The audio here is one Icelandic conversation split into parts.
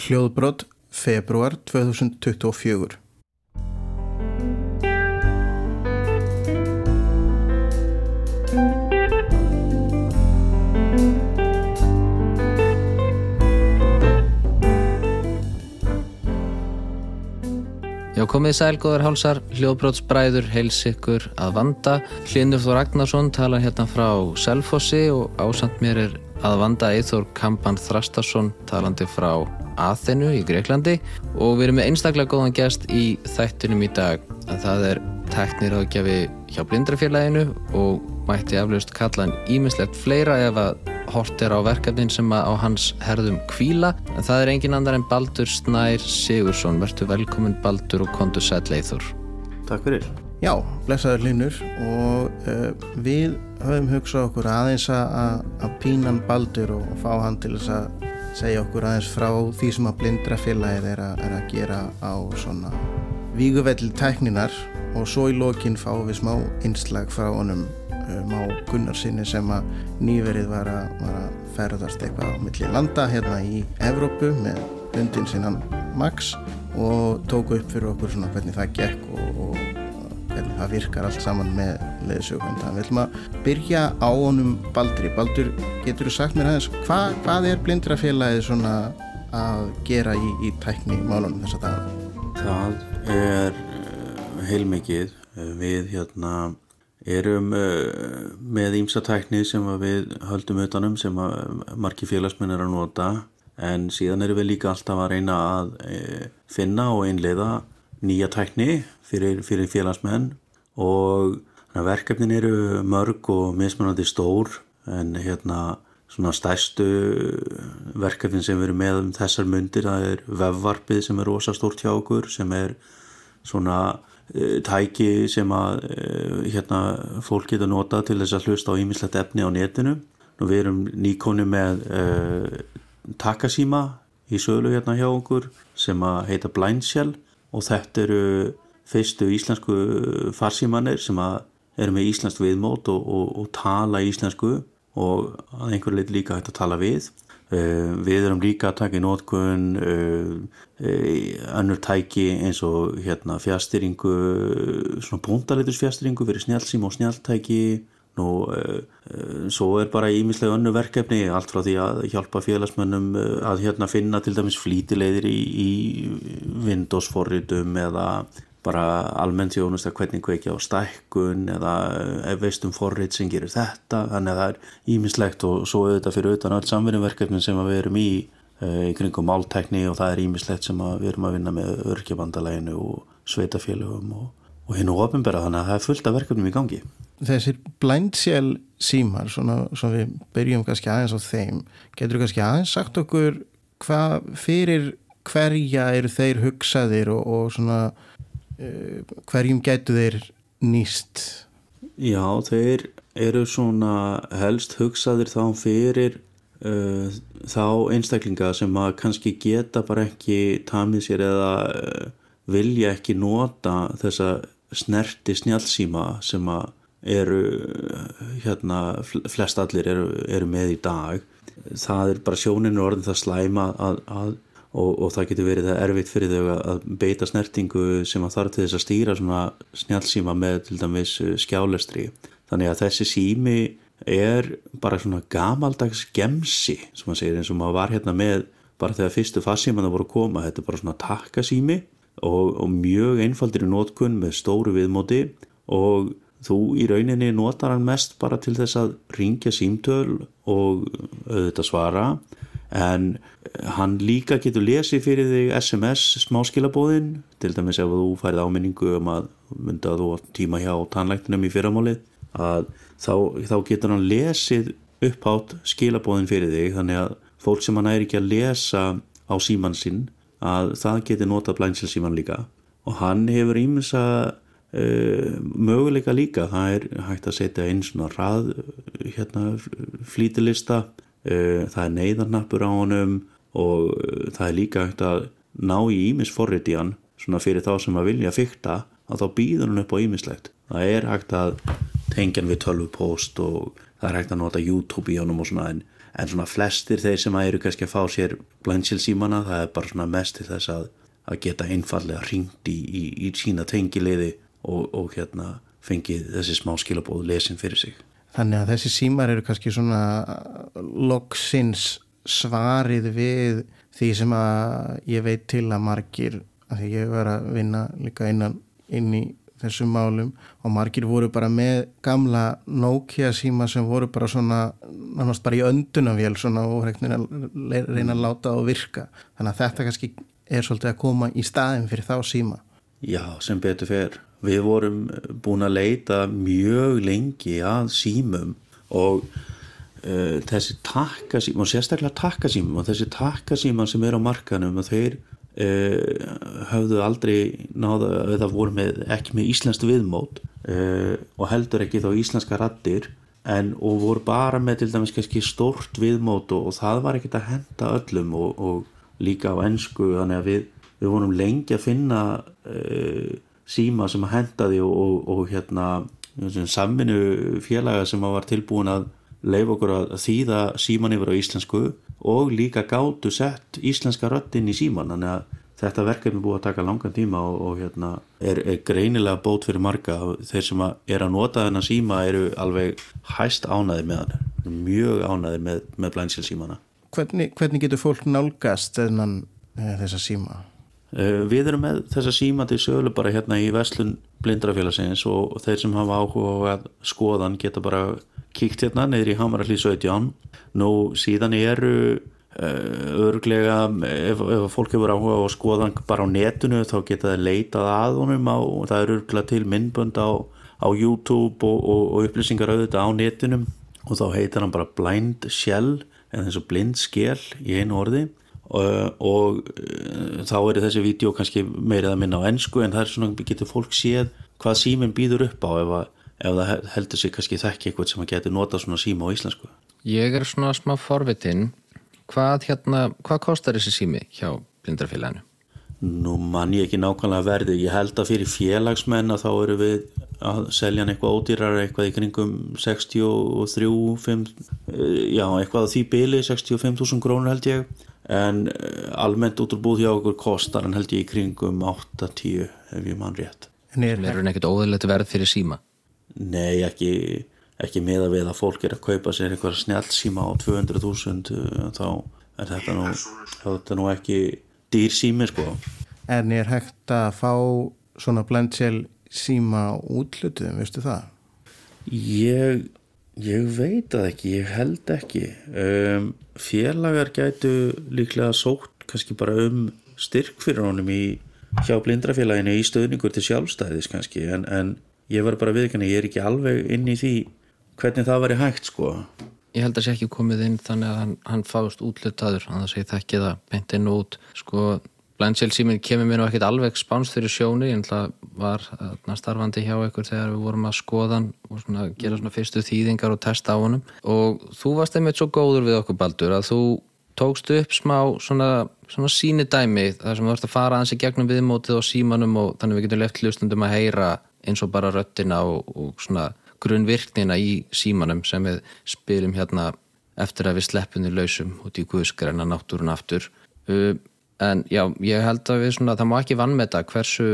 Hljóðbrot, februar 2024 Já, komið sælgóðar hálsar, hljóðbrótsbræður, heils ykkur að vanda. Hlinur Þór Ragnarsson talar hérna frá Selfossi og ásand mér er að vanda Eithór Kampan Þrastarsson talandi frá Aþenu í Greiklandi og við erum með einstaklega góðan gæst í þættunum í dag. Það er teknir ágjafi hjá blindrafélaginu og mætti aflust kalla hann ímislegt fleira ef að hort er á verkefnin sem á hans herðum kvíla en það er engin annar en Baldur Snær Sigursson verður velkomin Baldur og kontur sæl Eithor Takk fyrir. Já, blessaður hlinur og uh, við höfum hugsað okkur aðeins að, að pínan Baldur og, og fá hann til þess að segja okkur aðeins frá því sem að blindrafélagið er, er að gera á svona víguvelli tækninar. Og svo í lokin fáum við smá einslag frá honum um, á Gunnarsinni sem að nýverið var að, var að ferðast eitthvað á milli landa hérna í Evrópu með hundin sinnan Max og tóku upp fyrir okkur svona hvernig það gekk og, og það virkar allt saman með leðsögum. Það vil maður byrja á honum Baldri. Baldur, getur þú sagt mér aðeins, hva, hvað er blindrafélagið svona að gera í, í tækni málunum þess að það? Það er heilmikið við hérna erum uh, með ímsatækni sem við höldum utanum sem margi félagsmenn er að nota en síðan erum við líka alltaf að reyna að uh, finna og einleiða nýja tækni fyrir, fyrir félagsmenn og verkefnin eru mörg og mismunandi stór en hérna svona stærstu verkefnin sem erum með um þessar myndir það er vefvarpið sem er rosastórt hjá okkur sem er svona Eh, tæki sem að eh, hérna, fólk geta nota til þess að hlusta á ímislegt efni á netinu. Og við erum nýkonni með uh, takasíma í sölu hérna hjá okkur sem að heita Blindshell. Og þetta eru fyrstu íslensku farsímanir sem eru með íslensk viðmót og, og, og tala íslensku og að einhver leit líka hægt að tala við. Uh, við erum líka að taka í nótkun uh, uh, annur tæki eins og hérna fjastýringu svona búndalitusfjastýringu fyrir snjálfsím og snjálftæki nú svo er bara ímislega önnu verkefni allt frá því að hjálpa félagsmönnum að hérna finna til dæmis flítilegðir í, í Windows forritum eða bara almennt þjónust að hvernig kveikja á stækkun eða ef veistum forrið sem gerir þetta þannig að það er ímislegt og svo auðvitað fyrir auðvitað öll samverðinverkefnin sem við erum í eh, í kringum máltækni og það er ímislegt sem við erum að vinna með örkjabandalæginu og sveitafélögum og, og hinn og ofinbera þannig að það er fullt af verkefnum í gangi. Þessir blindsjál símar svona, svona við byrjum kannski aðeins á þeim getur kannski aðeins sagt okkur hvað fyrir hverja eru þeir hugsaðir og, og svona Eh, hverjum gætu þeir nýst? Já, þeir eru svona helst hugsaðir þá fyrir uh, þá einstaklinga sem að kannski geta bara ekki tamið sér eða uh, vilja ekki nota þessa snerti snjálfsíma sem að eru hérna flest allir eru, eru með í dag það er bara sjóninu orðin það slæma að, að og, og það getur verið það erfitt fyrir þau að beita snertingu sem að þarf til þess að stýra svona snjálfsíma með til dæmis uh, skjálestri. Þannig að þessi sími er bara svona gamaldags gemsi sem maður segir eins og maður var hérna með bara þegar fyrstu fassíman það voru að koma. Þetta er bara svona takkasími og, og mjög einfaldir í nótkunn með stóru viðmóti. Og þú í rauninni notar hann mest bara til þess að ringja símtöl og auðvitað svara en hann líka getur lesið fyrir þig SMS smáskilabóðin til dæmis ef þú færið áminningu um að mynda þú tíma hjá tannlæktinum í fyrramálið að þá, þá getur hann lesið upphátt skilabóðin fyrir þig. Þannig að fólk sem hann er ekki að lesa á síman sinn að það getur notað blænsil síman líka. Og hann hefur ímins að Uh, möguleika líka. Það er hægt að setja einn svona rað hérna flítilista það er neyðarnappur á honum og uh, það er líka hægt að ná í ímisforrið í hann svona fyrir þá sem að vilja fykta að þá býður hann upp á ímislegt það er hægt að tengja hann við tölvupóst og það er hægt að nota YouTube í honum og svona en, en svona flestir þeir sem eru kannski að fá sér blænsil símana það er bara svona mest til þess að, að geta einfallega ringt í, í, í sína tengiliði og, og hérna fengið þessi smá skilabóð lesin fyrir sig. Þannig að þessi símar eru kannski svona loksins svarið við því sem að ég veit til að margir, að því ég var að vinna líka innan inn í þessum málum og margir voru bara með gamla Nokia síma sem voru bara svona náttúrulega bara í öndunavél svona og reyna að láta að virka. Þannig að þetta kannski er svolítið að koma í staðin fyrir þá síma Já, sem betur fer. Við vorum búin að leita mjög lengi að símum og uh, þessi takkasíma og sérstaklega takkasíma og þessi takkasíma sem er á markanum og þeir Uh, höfðu aldrei náða eða voru með, ekki með íslenskt viðmót uh, og heldur ekki þá íslenska rattir en og voru bara með til dæmis kannski stort viðmót og, og það var ekkert að henda öllum og, og líka á ennsku þannig að við, við vorum lengi að finna uh, síma sem að henda því og, og hérna saminu félaga sem var tilbúin að leif okkur að þýða síman yfir á íslensku og líka gátu sett íslenska röttin í síman þannig að þetta verkefni búið að taka langan tíma og, og hérna, er, er greinilega bót fyrir marga. Þeir sem að er að nota þennan síma eru alveg hæst ánaðir með hann. Mjög ánaðir með, með blænsilsímana hvernig, hvernig getur fólk nálgast þennan e, þessa síma? E, við erum með þessa síma til söglu bara hérna í Veslun blindrafélagsins og, og þeir sem hafa áhuga að skoðan geta bara kíkt hérna neyri í Hamarallí 17 nú síðan eru Eh, örglega ef, ef fólk hefur áhuga á að skoða bara á netinu þá geta það leitað að honum á, það eru örglega til myndbönd á, á YouTube og, og, og upplýsingar auðvitað á netinum. Og þá heitir hann bara Blind Shell en þess að blind skell í einu orði og, og eh, þá er þessi vídeo kannski meirið að minna á ennsku en það er svona, getur fólk séð hvað síminn býður upp á ef, að, ef það heldur sig kannski þekki eitthvað sem að geti nota svona síma á íslensku? Ég er svona smá forvitinn. Hvað, hérna, hvað kostar þessi sími hjá blindarfélaginu? Nú mann ég ekki nákvæmlega verði, ég held að fyrir félagsmenn að þá eru við að selja hann eitthvað ódýrar eitthvað í kringum 63 5, já eitthvað á því byli 65.000 krónur held ég en eh, almennt út úr búð hjá okkur kostar hann held ég í kringum 8-10 ef ég mann rétt En er hann ekkert óðurlegt verð fyrir síma? Nei ekki ekki meða við að fólk er að kaupa sér eitthvað snjálfsíma á 200.000 eh, þá er þetta nú, þetta nú ekki dýr sími sko. En er hægt að fá svona blendsel síma útlutum, veistu það? Ég, ég veit að ekki, ég held ekki. Um, félagar gætu líklega sótt kannski bara um styrk fyrir honum í hjá blindrafélaginu í stöðningur til sjálfstæðis kannski. En, en ég var bara viðkann að ég er ekki alveg inn í því hvernig það væri hægt sko. Ég held að það sé ekki komið inn þannig að hann, hann fást útlutaður þannig að það sé ekki það beint inn út. Sko Blendsel síminn kemur mér nú ekkit alveg spánst fyrir en það var na, starfandi hjá ykkur þegar við vorum að skoðan og svona, gera svona fyrstu þýðingar og testa á honum. Og þú varst einmitt svo góður við okkur Baldur að þú tókst upp smá svona, svona síni dæmi þar sem þú vart að fara aðeins í gegnum viðmótið og símanum og þannig við getum left hlustundum að heyra eins og bara röttina og, og svona grunnvirknina í símanum sem við spilum hérna eftir að við sleppum því lausum út í guðskræna náttúrun aftur. Uh, en já, ég held að við svona, það má ekki vannmeta hversu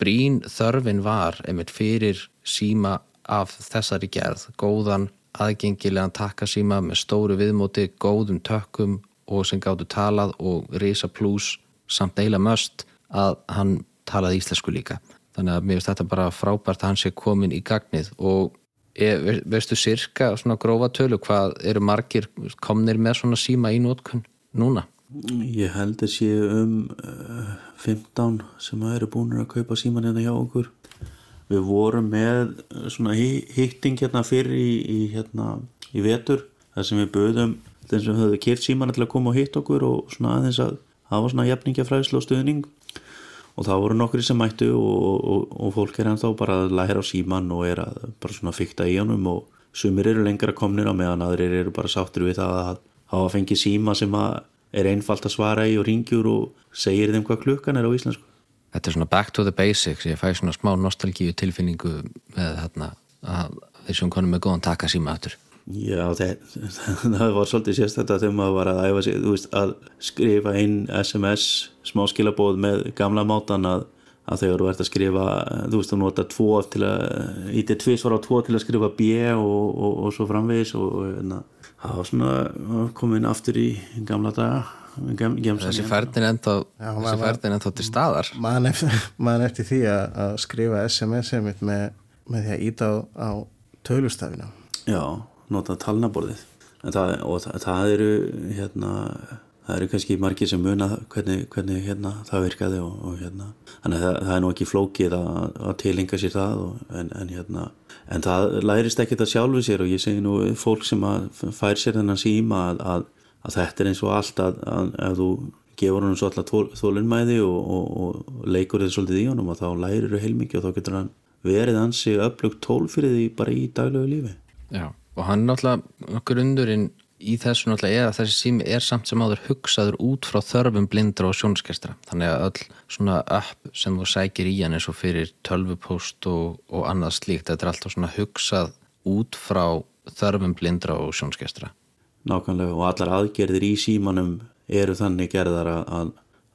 brín þörfin var einmitt fyrir síma af þessari gerð, góðan aðgengilegan takkasíma með stóru viðmóti, góðum tökkum og sem gáttu talað og risa plus samt eila möst að hann talaði íslensku líka. Þannig að mér finnst þetta bara frábært að hann sé komin í gagnið. Og er, veistu sirka svona grófa tölu hvað eru margir komnir með svona síma í nótkunn núna? Ég held að sé um uh, eh, 15 sem eru búin að kaupa síman hérna hjá okkur. Við vorum með eh, svona hitting hérna fyrir í, í, hérna, í vetur þar sem við böðum þeim sem höfðu keift síman til að koma og hitt okkur og svona aðeins að hafa svona jafningafræðslu og stuðning. Og það voru nokkri sem mættu og, og, og fólk er ennþá bara að læra á síman og er að bara svona fykta í honum og sumir eru lengra komnir á meðan aðrir eru bara sáttur við það að hafa fengið síma sem er einfalt að svara í og ringjur og segir þeim hvað klukkan er á íslensku. Þetta er svona back to the basics, ég fæ svona smá nostalgíu tilfinningu með þarna að þessum konum er góðan taka síma aftur. Já, það, það var svolítið sérstaklega þegar maður var að æfa sig, þú veist, að skrifa inn SMS smáskilabóð með gamla mátan að, að þegar þú ert að skrifa, þú veist, þú nota tvo til að, ítið tvís var á tvo til að skrifa B og, og, og svo framvegis og hérna, það var svona komin aftur í gamla daga gem, Þessi færðin ennþá, Já, þessi færðin ennþá til staðar. Man eftir, man eftir því að, að skrifa SMS einmitt með, með því að íta á, á tölustafina. Já, nota talnaborðið. En það, og það, það eru hérna, það eru kannski margir sem muna hvernig, hvernig hérna, það virkaði og, og hérna, þannig að það, það er nú ekki flókið að, að tilenga sér það og, en, en hérna, en það lærist ekkert að sjálfu sér og ég segi nú fólk sem fær sér þennan síma að, að, að þetta er eins og allt að, að þú gefur honum svo alltaf þólinnmæði og, og, og leikur þið svolítið í honum og þá lærir þú heilmikið og þá getur hann verið ansi öflugt tól fyrir því bara í daglegu lífi. Já, og hann náttúrulega grundurinn í þessu náttúrulega er að þessi sími er samt sem áður hugsaður út frá þörfum blindra og sjónskestra þannig að öll svona app sem þú sækir í hann eins og fyrir tölvupóst og, og annað slíkt, þetta er alltaf svona hugsað út frá þörfum blindra og sjónskestra Nákvæmlega og allar aðgerðir í símanum eru þannig gerðar að,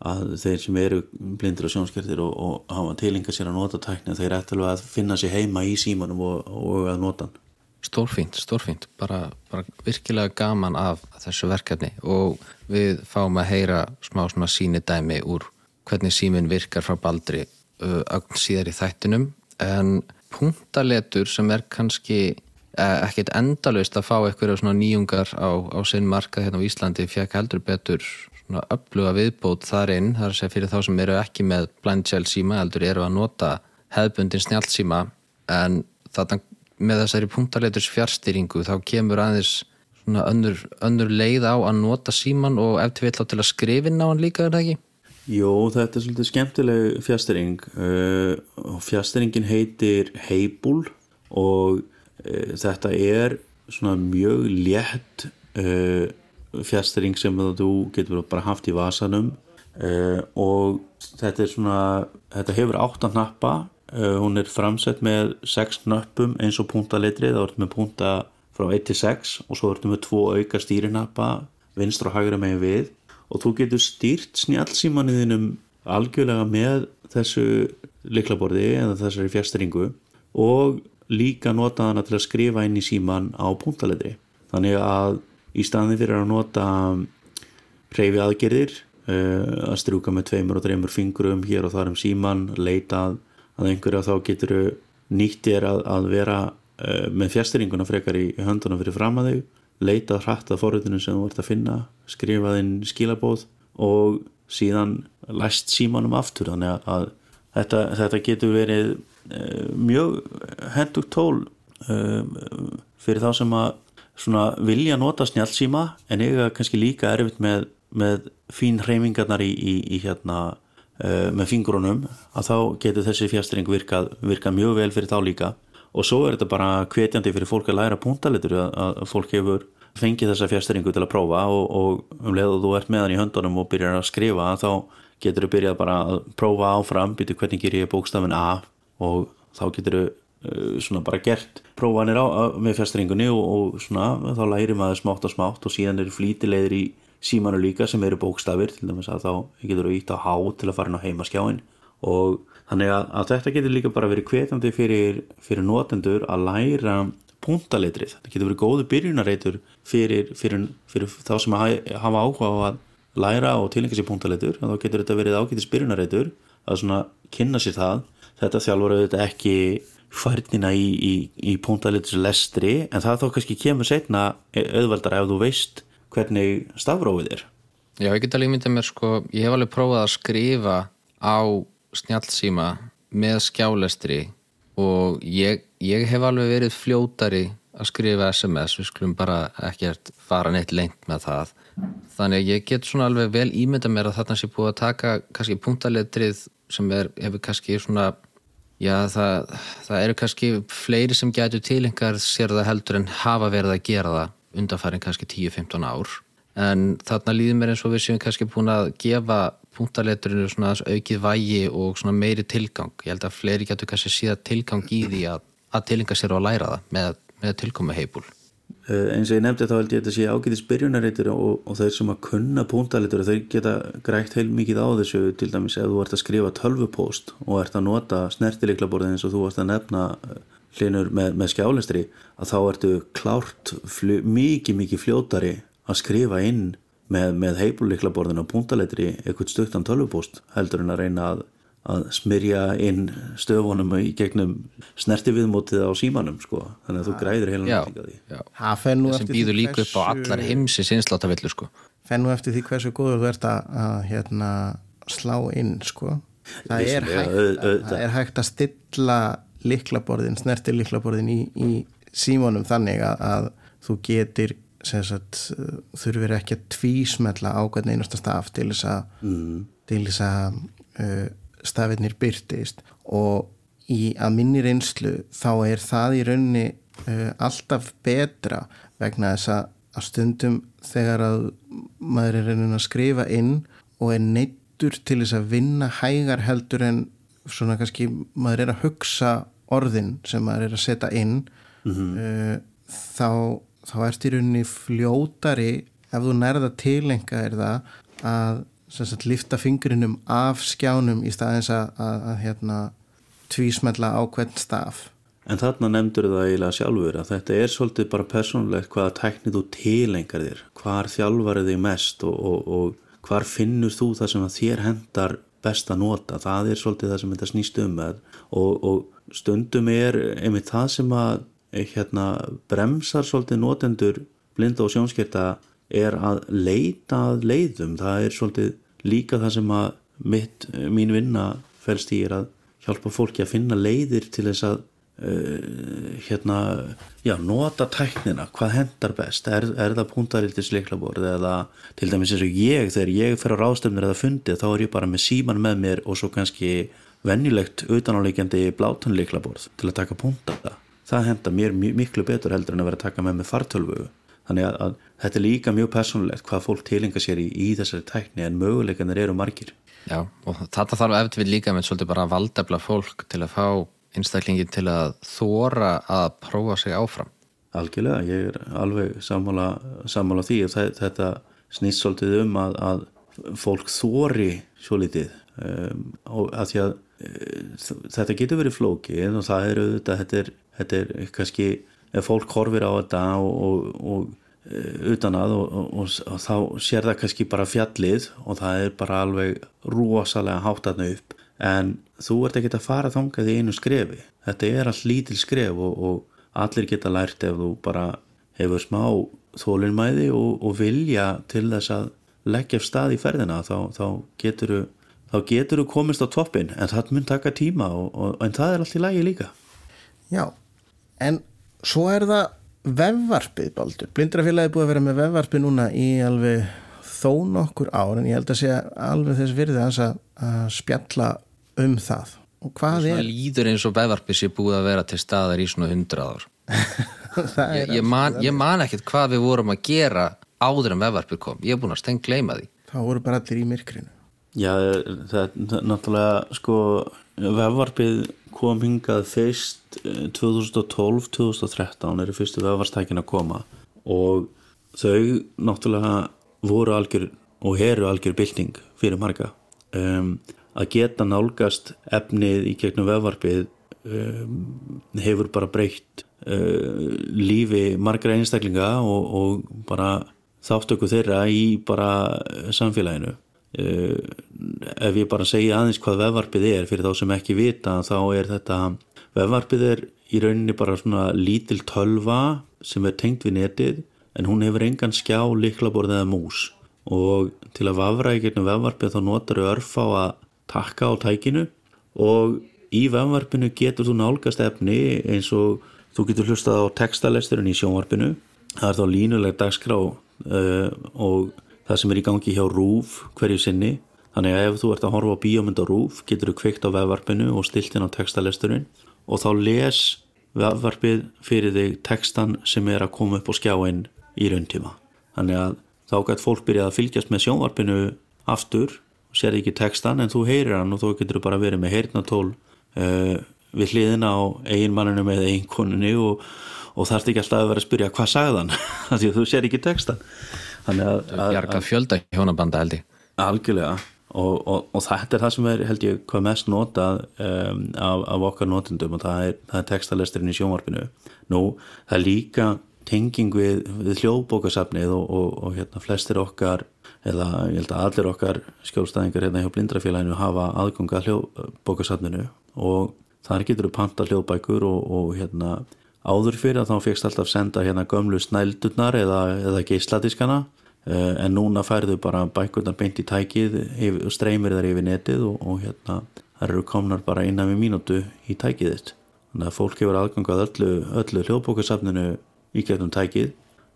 að, þeir sem eru blindir og sjónskertir og, og hafa tilinga sér að nota tækni þeir ættu alveg að finna sér heima í símanum og, og að nota hann. Stórfínt, stórfínt, bara, bara virkilega gaman af þessu verkefni. Og við fáum að heyra smá svona síni dæmi úr hvernig símin virkar frá Baldri uh, ögn síðar í þættinum. En punktaletur sem er kannski eh, ekkit endalaust að fá eitthvað svona nýjungar á, á sinn markað hérna á Íslandi fekk heldur betur svona öfluga viðbót þar inn, þar segja fyrir þá sem eru ekki með blind shell síma heldur eru að nota hefðbundin snjáltsíma en þarna með þessari punktaleiturs fjárstýringu þá kemur aðeins svona önnur, önnur leið á að nota síman og ef til vill á til að skrifin á hann líka er það ekki? Jó, þetta er svolítið skemmtileg fjastering uh, og fjastringin heitir Heibul og uh, þetta er svona mjög létt uh, fjastring sem þú getur bara haft í vasanum og þetta er svona þetta hefur áttan hnappa uh, hún er framsett með sex hnöppum eins og punktaletrið, þá ertu með punta frá 1 til 6 og svo ertu með tvo auka stýrinappa vinstra og hægra megin við. Og þú getur stýrt snjálfsímanuðinum algjörlega með þessu liklaborði eða þessari fjastringu og líka nota hana til að skrifa inn í síman á puntaletri þannig að í staðin fyrir að nota hreyfi aðgerðir uh, að strjúka með tveimur og þreimur fingurum hér og þar um síman leita að, einhverja þá getur nýtt þér að, að vera uh, með fjastringuna frekar í höndunum fyrir fram að þau leita hrætt að forritinu sem þú ert að finna skrifa þinn skilabóð og síðan læst símanum aftur. Þannig að, þetta, þetta getur verið uh, mjög hendugt tól uh, fyrir þá sem að vilja nota snjálfsíma en eiga kannski líka erfitt með, með fín hreyfingarnar í, í, í hérna með fingrunum að þá getur þessi fjastring virkað, virkað mjög vel fyrir þá líka. Og svo er þetta bara hvetjandi fyrir fólk að læra punktaletur að, fólk hefur fengið þessa fjastringu til að prófa og, og um leið og þú ert með hann í höndunum og byrjar að skrifa þá getur þú byrjað bara að prófa áfram byrju hvernig ger ég bókstafin A? Og þá getur þú uh, svona bara gert prófanir á, með fjastringunni og, og svona þá læri maður smátt og smátt og síðan eru flítilegðir í símanu líka sem eru bókstafir til dæmis að þá getur þú ítt á há til að fara inn á heimaskjáin og þannig að, að þetta getur líka bara verið hvetjandi fyrir, fyrir notendur að læra punktaletrið, þetta getur verið góðu byrjunareitur fyrir, fyrir, fyrir þá sem hafa áhuga á að læra og tilengja sér punktaletur. Og þá getur þetta verið ágætis byrjunareitur að svona kynna sér það. Þetta þjálfur auðvitað ekki færnina í, í, í punktaletus lestri en það þá kannski kemur setna auðveldar ef þú veist hvernig stafrófið er? Já, ég get alveg myndið mér sko, ég hef alveg prófað að skrifa á snjálfsíma með skjálestri og ég, ég hef alveg verið fljótari að skrifa SMS, við skulum bara ekkert fara neitt lengt með það. Þannig að ég get svona alveg vel ímynda mér að þarna sé búið að taka kannski punktaletrið sem er, hefur kannski svona já það, það eru kannski fleiri sem getur tilengar sér það heldur en hafa verið að gera það undanfærin kannski 10-15 ár. En þarna líður mér eins og við séum kannski búin að gefa punktaleturinu svona aukið vægi og svona meiri tilgang. Ég held að fleiri getur kannski síðan tilgang í því að, að tilenga sér og að læra það með, með tilkomi heibúl Uh, eins og ég nefndi þá held ég að þetta sé ágætis byrjunarreitur og, og þeir sem að kunna púntalitur þeir geta grækt heil mikið á þessu til dæmis ef þú ert að skrifa tölvupóst og ert að nota snertileiklaborðin eins og þú ert að nefna hlinur með, með skjálestri að þá ertu klárt fljó, mikið mikið fljótari að skrifa inn með, með heiluleiklaborðin og púntalitri eitthvað stöktan tölvupóst heldur en að reyna að að smyrja inn stöfunum í gegnum snerti viðmótið á símanum sko. þannig að þú græður heila náttúrulega sem býður líka upp á allar heimsins einslátavillu sko. fennu eftir því hversu góður þú ert að, að hérna, slá inn sko. það, er hægt, ja, að, það er hægt að stilla liklaborðin, snerti liklaborðin í, í símanum þannig að, að þú getur sagt, þurfir ekki að tvísmella á hvern einasta staf til þess að mm. til þess að uh, stafirnir byrtist og í að minni reynslu þá er það í raunni uh, alltaf betra vegna þess að stundum þegar að maður er reynin að skrifa inn og er neittur til þess að vinna hægar heldur en svona kannski maður er að hugsa orðin sem maður er að setja inn mm -hmm. uh, þá, þá ert í rauninni fljótari ef þú nærða tilenga er það að sagt, lifta fingurinnum af skjánum í staðins að, að, að hérna, tvísmella á hvern staf En þarna nefndur það eiginlega sjálfur að þetta er svolítið bara persónulegt hvaða tæknið þú tilengar þér hvar þjálfarið þig mest og, og, og hvar finnur þú það sem að þér hendar best að nota. Það er svolítið það sem þetta snýst um með og, og stundum er einmitt það sem að hérna, bremsar svolítið notendur blinda og sjónskerta er að leita að leiðum. Það er svolítið líka það sem að mitt, mín vinna fælst í er að hjálpa fólki að finna leiðir til þess að uh, hérna, já, nota tæknina, hvað hendar best? Er, er það puntariltis leiklaborð eða til dæmis eins og ég, þegar ég fer á ráðstöfnir eða fundið, þá er ég bara með síman með mér og svo kannski vennilegt utanáleikjandi blátanleiklaborð til að taka punta það. Það henda mér miklu betur heldur en að vera að taka með með fartölvu. Þannig að, að þetta er líka mjög personlegt hvað fólk tilenga sér í, í þessari tækni en möguleikanir eru margir. Já, og þetta þarf eftir við líka með svolítið bara að valdefla fólk til að fá einstaklingin til að þóra að prófa sig áfram? Algjörlega, ég er alveg sammála, sammála því. Og þetta snýst svolítið um að, að fólk þóri svo litið um, að því að uh, þetta getur verið flókið og það er auðvitað, þetta er, þetta er kannski ef fólk horfir á þetta og, og, og eh, utan að og, og þá sér það kannski bara fjallið og það er bara alveg rosalega hátatna upp en þú ert ekki að fara þangað í einu skrefi. Þetta er allt lítil skref og allir geta lært ef þú bara hefur smá þólinnmæði og vilja til þess að leggja af stað í ferðina. Þá, þá getur þú komist á toppin en það mun taka tíma en það er allt í lægi líka. Já, en svo er það vefvarpið baldur, blindrafélagi búið að vera með vefvarpið núna í alveg þó nokkur ár en ég held að segja alveg þess virði að spjalla um það? Og hvað er líður eins og vefvarpið sé búið að vera til staðar í svona hundrað ár. Ég, ég, man, ég man ekkert hvað við vorum að gera áður en vefvarpið kom, ég er búin að steng gleima því. Það voru bara allir í myrkrinu. Já, það er náttúrulega sko vefvarpið kom hingað fyrst 2012-2013 eh, eru fyrstu vefvarstækin að koma. Og þau náttúrulega voru algjör og heru algjör bylting fyrir marga. Um, að geta nálgast efnið í gegnum vefvarpið um, hefur bara breykt uh, lífi margra einstaklinga og, og bara þáttöku þeirra í bara samfélaginu. Uh, ef ég bara segja aðeins hvað vefvarpið er fyrir þá sem ekki vita þá er þetta vefvarpið er í rauninni bara svona lítil tölva sem er tengt við netið en hún hefur engan skjá, liklaborð eða mús. Og til að vafra í gegnum vefvarpið þá notar þau örf á að takka á tækinu og í vefvarpinu getur þú nálgast efni eins og þú getur hlustað á textalesturinn í sjónvarpinu. Það er þá línuleg dagskrá uh, og það sem er í gangi hjá RÚF hverju sinni. Þannig að ef þú ert að horfa á bíómynd á RÚF getur þú kveikt á vefvarpinu og stilt inn á textalesturinn. Og þá les vefvarpið fyrir þig textan sem er að koma upp á skjáinn í rauntíma. Þannig að þá gætt fólk byrjað að fylgjast með sjónvarpinu aftur og sér ekki textan en þú heyrir hann og þá getur þú bara verið með heyrnatól uh, við hliðina á eiginmanninu með eiginkonunni og, og þarf ekki alltaf að vera að spyrja hvað sagðan því að þú sér ekki textan Þannig að, að, að fjölda hjónabanda held ég. Algjörlega. Og, og, og þetta er það sem er held ég hvað mest notað um, af, af okkar notendum og það er, er textalesturinn í sjónvarpinu. Nú það er líka tenging við, við hljóðbókasafnið og, og hérna flestir okkar eða ég held að allir okkar skjólstæðingar hérna hjá blindrafélaginu hafa aðganga hljóðbókasafninu og þar getur þú panta hljóðbækur og hérna áður fyrir að þá fegst alltaf senda hérna gömlu snældurnar eða, eða geisladiskana Eh, en núna færðu bara bækurnar beint í tækið og streymir þar yfir netið og, og hérna þar eru komnar bara innan við mínútu í tækið þitt. Þannig að fólk hefur aðgangað öllu, öllu hljóðbókarsafninu í gegnum tækið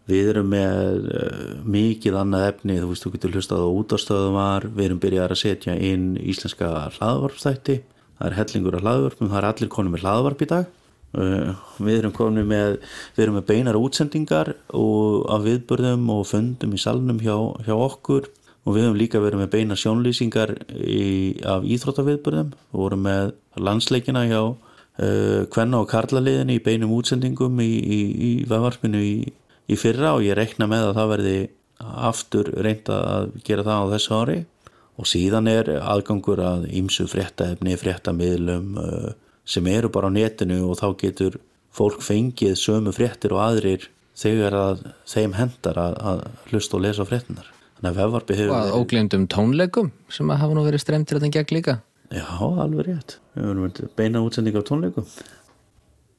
við erum með uh, mikið annað efni, þú veist, þú getur hlustað á útastöðum var, við erum byrjað að setja inn íslenska hlaðvarpstætti það er hellingur af hlaðvarpum, það er allir konum með hlaðvarp í dag. Eh, við erum komin með við erum með beinar útsendingar og af viðbörðum og fundum í salnum hjá, hjá okkur. Og við hefum líka verið með beina sjónlýsingar í, af íþróttaviðbörðum við vorum með landsleikina hjá uh, Kvenna og Karlaliðinni í beinum útsendingum í, í, í veðvarpinu í fyrra og ég rekna með að það verði aftur reynda að gera það á þessu ári og síðan er aðgangur að ímsu fréttaefni, fréttamiðlum uh, sem eru bara á netinu og þá getur fólk fengið sömu fréttir og aðrir þegar að þeim hendar að, að hlusta og lesa fréttinar. Þannig að vefvarpi hefur... Og að óglindum tónleikum sem að hafa nú verið stremtir að það gegn líka. Já, alveg rétt. Við verðum beina útsending á tónleikum.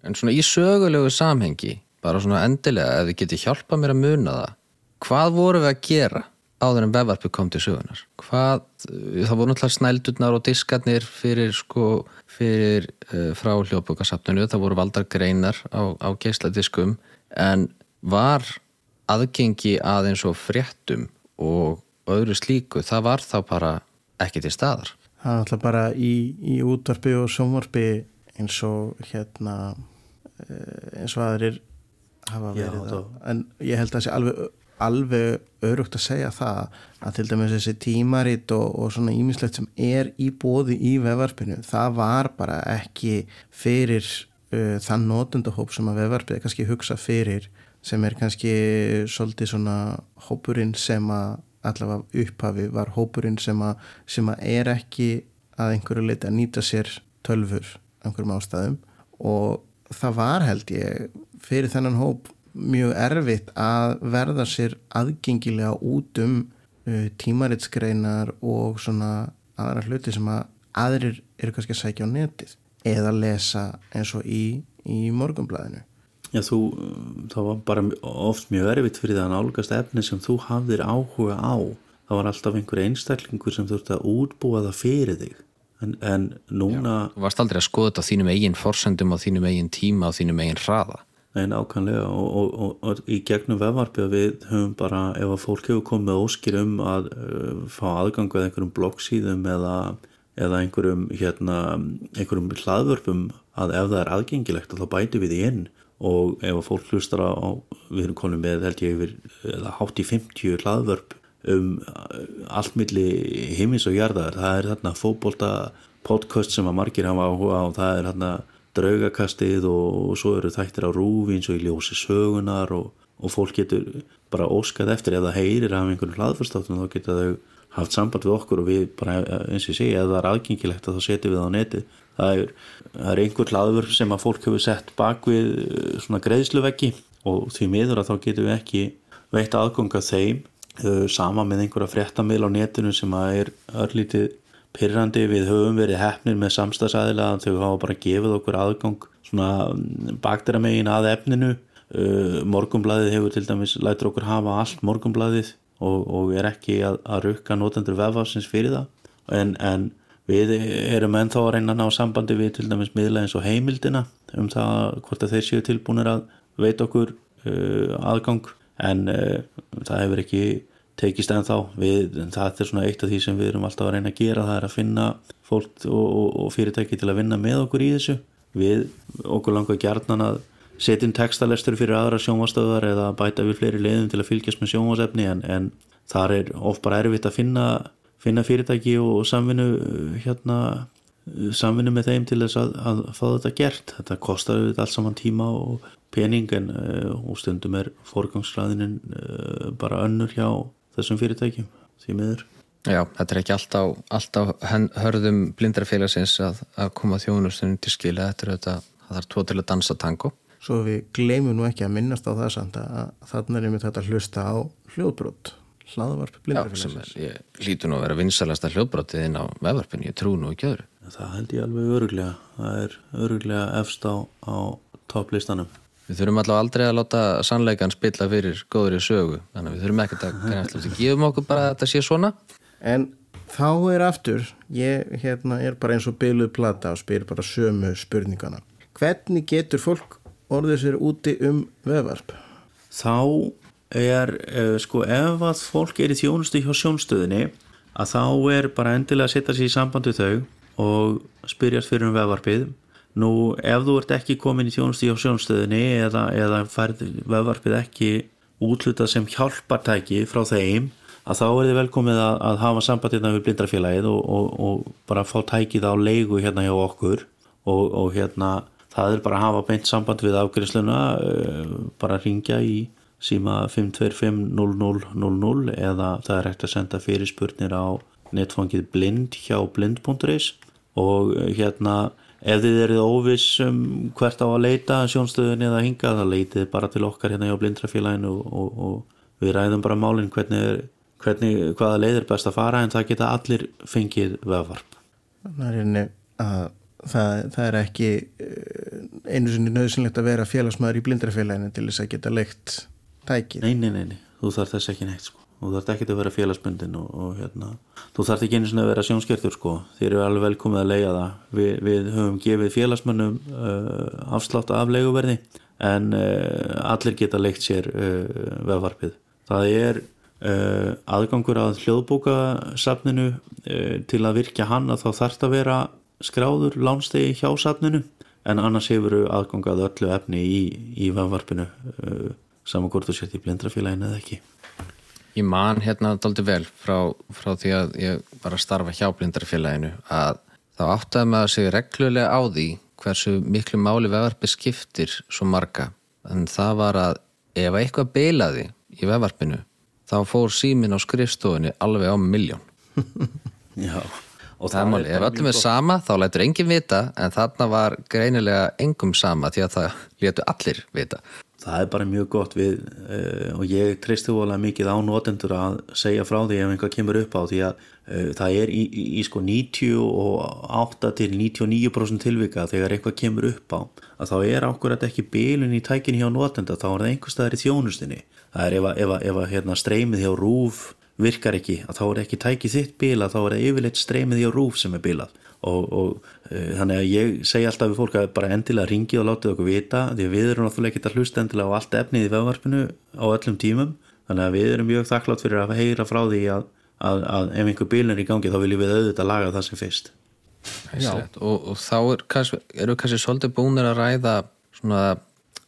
En svona í sögulegu samhengi, bara svona endilega, ef þið getur hjálpað mér að muna það, hvað voru við að gera áður en vefvarpi kom til sögunar? Hvað, það voru náttúrulega snældurnar og diskarnir fyrir sko fyrir uh, frá hljóðbókasafninu, það voru valdar greinar á, á geisladiskum en var aðgengi aðeins og fréttum og öðru slíku, það var þá bara ekki til staðar. Það er alltaf bara í, í útvarpi og sjónvarpi eins og hérna eh, eins og aðrir hafa verið Já, það, en ég held að það sé alveg alveg örugt að segja það að til dæmis þessi tímaritt og, og svona ímislegt sem er í bóði í vefvarpinu, það var bara ekki fyrir uh, þann notundahóp sem að vefvarpið er kannski hugsa fyrir sem er kannski svolítið svona hópurinn sem að allavega upphafi var hópurinn sem að, sem að er ekki að einhverju leiti að nýta sér tölfur einhverjum ástæðum. Og það var held ég fyrir þennan hóp mjög erfitt að verða sér aðgengilega út um uh, tímaritsgreinar og svona aðra hluti sem að aðrir eru kannski að sækja á netið eða lesa eins og í, í morgumblæðinu. Já, þú, það var bara oft mjög erfitt fyrir það að nálgast efni sem þú hafðir áhuga á. Það var alltaf einhver einstaklingur sem þurfti að útbúa það fyrir þig. En, en núna... Já, þú varst aldrei að skoða þetta á þínum eigin forsendum, á þínum eigin tíma, á þínum eigin hraða. Nei, nákvæmlega. Og, og, og, og í gegnum vefvarpið við höfum bara, ef að fólk hefur komið óskir um að uh, fá aðgang eða einhverjum bloggsíðum eða, eða einhverjum, hérna, einhverjum hlaðvörpum að ef það er aðgengilegt þá bæti við í inn. Og ef að fólk hlustar á, við erum konum með held ég yfir, hátt í 50 hlaðvörp um uh, allt milli heimins og jarðar, það er þarna fókbólta podcast sem að margir hafa áhuga og það er þarna draugakastið og, og svo eru þættir á rúfi eins og í ljósi sögunar og, og fólk getur bara óskað eftir ef það heyrir af einhvern hlaðfyrstáttum þá getur þau haft samband við okkur og við bara eins og ég segi ef það er aðgengilegt þá setjum við á neti það er, er einhver hlaðfyrst sem að fólk hefur sett bak við eh, svona greiðsluveggi og því miður að þá getum við ekki veitt aðganga þeim eh, sama með einhverja fréttamil á netinu sem að er örlítið pyrrandi við höfum verið hefnir með samstagsæðila þau hafa bara gefið okkur aðgang svona mm, bakteramegin að efninu. Uh, morgumbladið hefur til dæmis lætur okkur hafa allt morgumbladið og, og er ekki að, að rukka notendur vefafsins fyrir það. En, en við erum ennþá að reyna að ná sambandi við til dæmis miðla eins og heimildina um það hvort að þeir séu tilbúinir að veit okkur uh, aðgang. En uh, það hefur ekki tekist en þá við, það er svona eitt af því sem við erum alltaf að reyna að gera það er að finna fólk og, og, og fyrirtæki til að vinna með okkur í þessu. Við okkur langar gjarnan að setja inn textalestur fyrir aðra sjónvastöðar eða bæta við fleiri leiðum til að fylgjast með sjónvasefni en, en þar er of bara erfitt að finna, finna fyrirtæki og, og samvinnu hérna samvinni með þeim til þess að, að fá þetta gert. Þetta kostar við allt saman tíma og pening en uh, stundum er forgangsræðinin uh, bara önnur hjá þessum fyrirtækjum því miður. Já, þetta er ekki alltaf, alltaf hörðum blindrafélagsins að, að koma þjónustunum til skila þetta er þetta, það er tvo til að dansa tango. Svo við gleymum nú ekki að minnast á það samt að þannig er einmitt þetta að hlusta á hljóðbrot hlaðvarp blindrafélagsins Já, sem er, ég lítu nú að vera vinsalasta hljóðbrotið inn á vefvarpin, ég trú nú ekki öðru. Það held ég alveg öruglega það er öruglega efst á, á topplistanum Við þurfum allavega aldrei að láta sannleikan spilla fyrir góður í sögu, þannig að við þurfum ekkert að grænast við gefum okkur bara að þetta sé svona. En þá er aftur ég hérna, er bara eins og byluð plata og spyr bara sömu spurningana. Hvernig getur fólk orðið sér úti um vefvarp? Þá er, uh, sko, ef að fólk er í þjónustu hjá sjónstöðinni að þá er bara endilega að setja sér í samband við þau og spyrjast fyrir um vefvarpið Nú ef þú ert ekki komin í þjónusti á sjónstöðinni eða, eða færð vefvarpið ekki útlutað sem hjálpartæki frá þeim að þá er þið velkomið að, að hafa samband hérna við blindrafélagið og, og, og bara fá tækið á leigu hérna hjá okkur og, og hérna það er bara að hafa beint samband við afgriðsluna uh, bara ringja í síma 525-0000 eða það er hægt að senda fyrirspurnir á netfangið blind hjá blind.is og uh, hérna ef þið eruð óviss um hvert á að leita sjónstöðun eða hinga það leitið bara til okkar hérna hjá blindrafélaginu og, og, og við ræðum bara málinn hvernig, hvernig hvaða leið er best að fara en það geta allir fengið vefvarp Það er, það, það er ekki eh, einu sinni nöðsynlegt að vera félagsmaður í blindrafélaginu til þess að geta leikt tækið Nei, nei, nei, nei. þú þarf þess ekki neitt sko þú þarf ekki að vera félagsbundin og, og hérna, þú þarf ekki einu svona að vera sjónskertur sko, þér eru alveg velkomið að leiða það. Við, við höfum gefið félagsmönnum uh, afslátt af leiguverði en uh, allir geta leikt sér uh, vefvarpið það er uh, aðgangur að hljóðbókasafninu uh, til að virkja hann að þá þarf það að vera skráður lánstegi hjá safninu en annars hefur aðgangað öllu efni í, í vefvarpinu uh, saman hvort þú sett í blindrafélaginu eða ekki Ég man hérna daldi vel frá, frá því að ég var að starfa hjá blindarfélaginu að þá áttaði maður sig reglulega á því hversu miklu máli vefarpi skiptir svo marga. En það var að ef eitthvað beilaði í vefarpinu þá fór símin á skrifstofunni alveg á miljón. Já. Og það er máli, ef öllum er sama þá lætur enginn vita en þarna var greinilega engum sama því að það letu allir vita það er bara mjög gott við uh, og ég treysti óalega mikið á notendur að segja frá því ef einhvað kemur upp á því að uh, það er í, í, í sko 98 til 99% tilvika þegar einhvað kemur upp á að þá er ákveðat ekki bílun í tækinni hjá notenda þá er það einhver staðar í þjónustinni það er ef að hérna, streymið hjá rúf virkar ekki að þá er ekki tækið þitt bíla þá er það yfirleitt streymið hjá rúf sem er bílað og, og uh, þannig að ég segja alltaf við fólk að bara endilega ringi og láta okkur vita því við erum náttúrulega ekki að hlusta endilega á allt efnið í vefvarpinu á öllum tímum. Þannig að við erum mjög þakklátt fyrir að heyra frá því að, að, að ef einhver bíl er í gangi þá viljum við auðvitað laga það sem fyrst. Og, og þá er kannski, eru við kannski svolítið búinir að ræða svona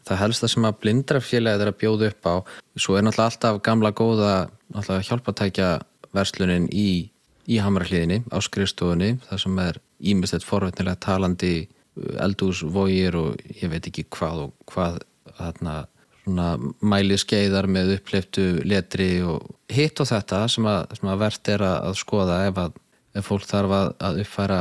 það helsta sem að blindrafélagið er að bjóða upp á svo er náttúrulega alltaf gamla góða hjálpatækja verslunin í, í hamrahliðinni á skrifstofunni það sem er ímestett forvetnilega talandi uh, eldúsvógir og ég veit ekki hvað og hvað þarna mæli skeiðar með uppleiftu letri og hitt og þetta sem að, sem að verðt er að skoða ef, að, ef fólk þarf að, að uppfæra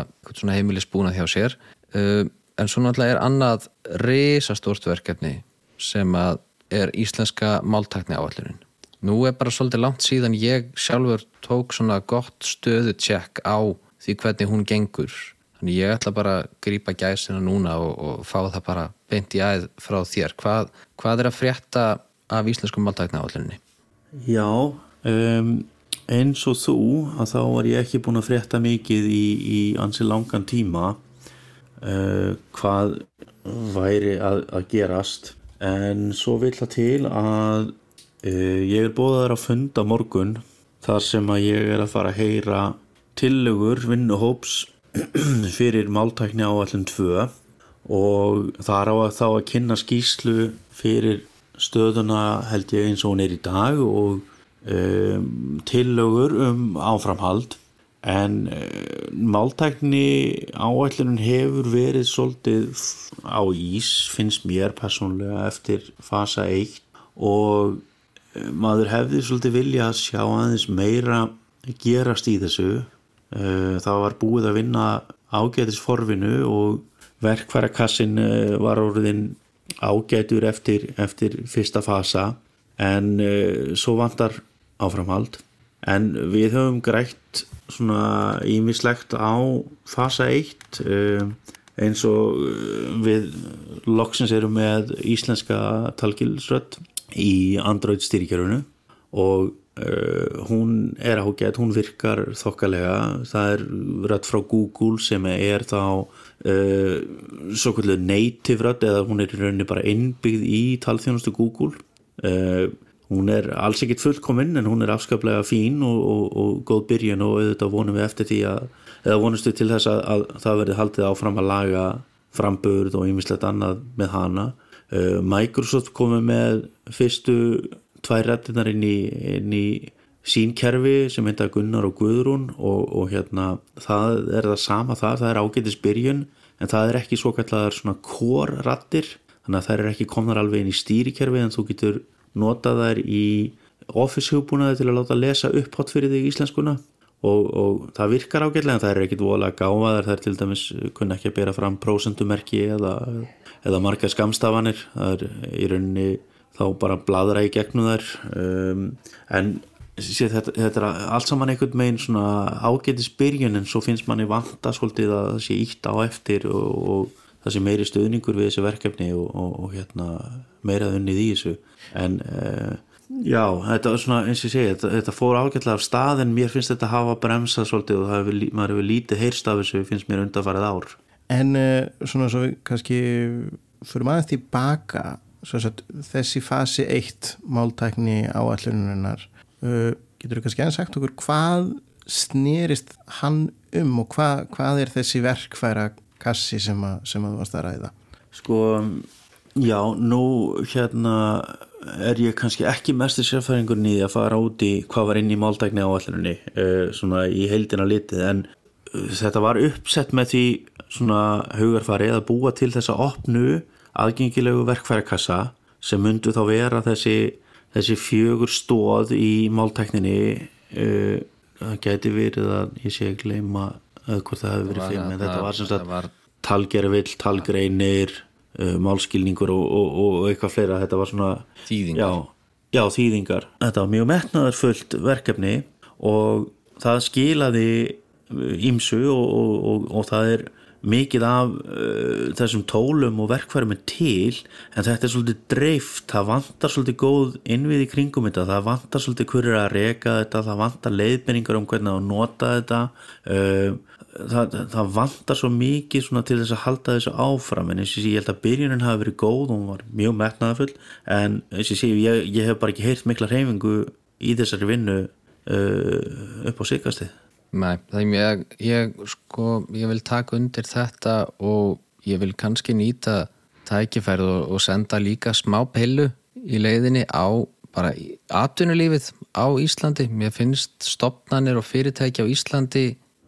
heimilisbúnað hjá sér. Uh, en svo náttúrulega er annað risastórt verkefni sem að er íslenska máltakni áallunin nú er bara svolítið langt síðan ég sjálfur tók svona gott stöðu tjekk á því hvernig hún gengur. Þannig ég ætla bara að grýpa gæsina núna og, og fá það bara beint í æð frá þér. Hvað, hvað er að frétta af íslenskum máltækna áallinni? Já um, eins og þú að þá var ég ekki búin að frétta mikið í, í ansi langan tíma uh, hvað væri að, að gerast? En svo vil það til að uh, ég er bóðaður að funda morgun þar sem að ég er að fara að heyra tillögur vinnuhóps fyrir máltækni á allum tvö. Og það er þá að kynna skýslu fyrir stöðuna held ég eins og hún er í dag og um, tillögur um áframhald en uh, máltækni áætlunum hefur verið svolítið á ís finnst mér persónlega eftir fasa 1 og uh, maður hefði svolítið vilja að sjá aðeins meira gerast í þessu. Uh, það var búið að vinna ágætis forvinu og verkfærakassin var orðin ágætur eftir, eftir fyrsta fasa. En svo vantar áframhald. En við höfum grætt svona ímislegt á fasa 1 uh, eins og uh, við loksins erum með íslenska talgilsrött í Android styrkjarunu og uh, hún er ágætt, hún virkar þokkalega, það er rött frá Google sem er þá uh, svo kvöldu native rödd eða hún er í rauninni bara innbyggð í talþjónustu Google. Uh, hún er alls ekkit fullkominn en hún er afskaplega fín og, og, og góð byrjun og auðvitað vonum við eftir því að eða vonustu til þess að, að það verði haldið áfram að laga framburð og ýmislegt annað með hana. Uh, Microsoft komið með fyrstu tvær rættinar inn í, inn í sín kerfi sem heita Gunnar og Guðrún og, og hérna það er það sama það, það er ágætis byrjun en það er ekki svo kallar svona kórrattir þannig að það er ekki komnar alveg inn í stýrikerfi en þú getur notað þær í office hugbúnaði til að láta lesa upphátt fyrir þig í íslenskuna. Og, og það virkar ágætlega en það er ekkit voðalega gámaðar er til dæmis kunna ekki að bera fram prósendumerki eða, eða marga skamstafanir það er í rauninni þá bara bladra í gegnum þær. Um, en sé, þetta, þetta er allt saman einhvern megin svona ágætis byrjun en svo finnst manni vanta svolítið að það sé ítt á eftir og, og það sé meiri stöðningur við þessi verkefni og, og hérna, meira unnið í þessu. En uh, já, þetta er svona eins og ég segi, þetta, þetta fór ágætlega af stað en mér finnst þetta að hafa bremsað svolítið og hefur, maður hefur lítið heyrst af þessu finnst mér undarfarið ár. En uh, svona svo við kannski fyrir maður tilbaka þessi fasi eitt máltækni áallunurinnar uh, getur þú kannski enn sagt okkur hvað snerist hann um og hvað, hvað er þessi verkfæra kassi sem, a, sem að þú varst að ræða? Sko já, nú hérna er ég kannski ekki mestir sérfæringurinn í að fara út í hvað var inn í máltækni áallunni uh, svona í heildina litið en uh, þetta var uppsett með því svona hugarfari að búa til þessa opnu aðgengilegu verkfærakassa sem myndu þá vera þessi þessi fjögur stóð í máltækninni uh, það gæti verið að ég sé að gleyma hvort það hefur verið fyrir en þetta var sagt var... talgervill, talgreinir uh, málskilningur og, og, og eitthvað fleira. Þetta var svona þýðingar. Já, já, þýðingar. Þetta var mjög metnaðarfullt verkefni og það skilaði ímsu og, og það er mikið af uh, þessum tólum og verkfærum er til en þetta er svolítið dreift, það vantar svolítið góð innvið í kringum þetta, það vantar svolítið hverju að reka þetta, það vantar leiðbyrningar um hvernig að nota þetta. Uh, það, það vantar svo mikið til þess að halda þessu áfram. En og ég held að byrjunin hafi verið góð og hún var mjög metnaðafull en og ég, ég hef bara ekki heyrt mikla reyfingu í þessari vinnu uh, upp á sigastið Nei, ég, ég, sko, ég vil taka undir þetta og ég vil kannski nýta tækifærið og, og senda líka smá pillu í leiðinni á bara atvinnulífið á Íslandi. Mér finnst stopnarnir og fyrirtæki á Íslandi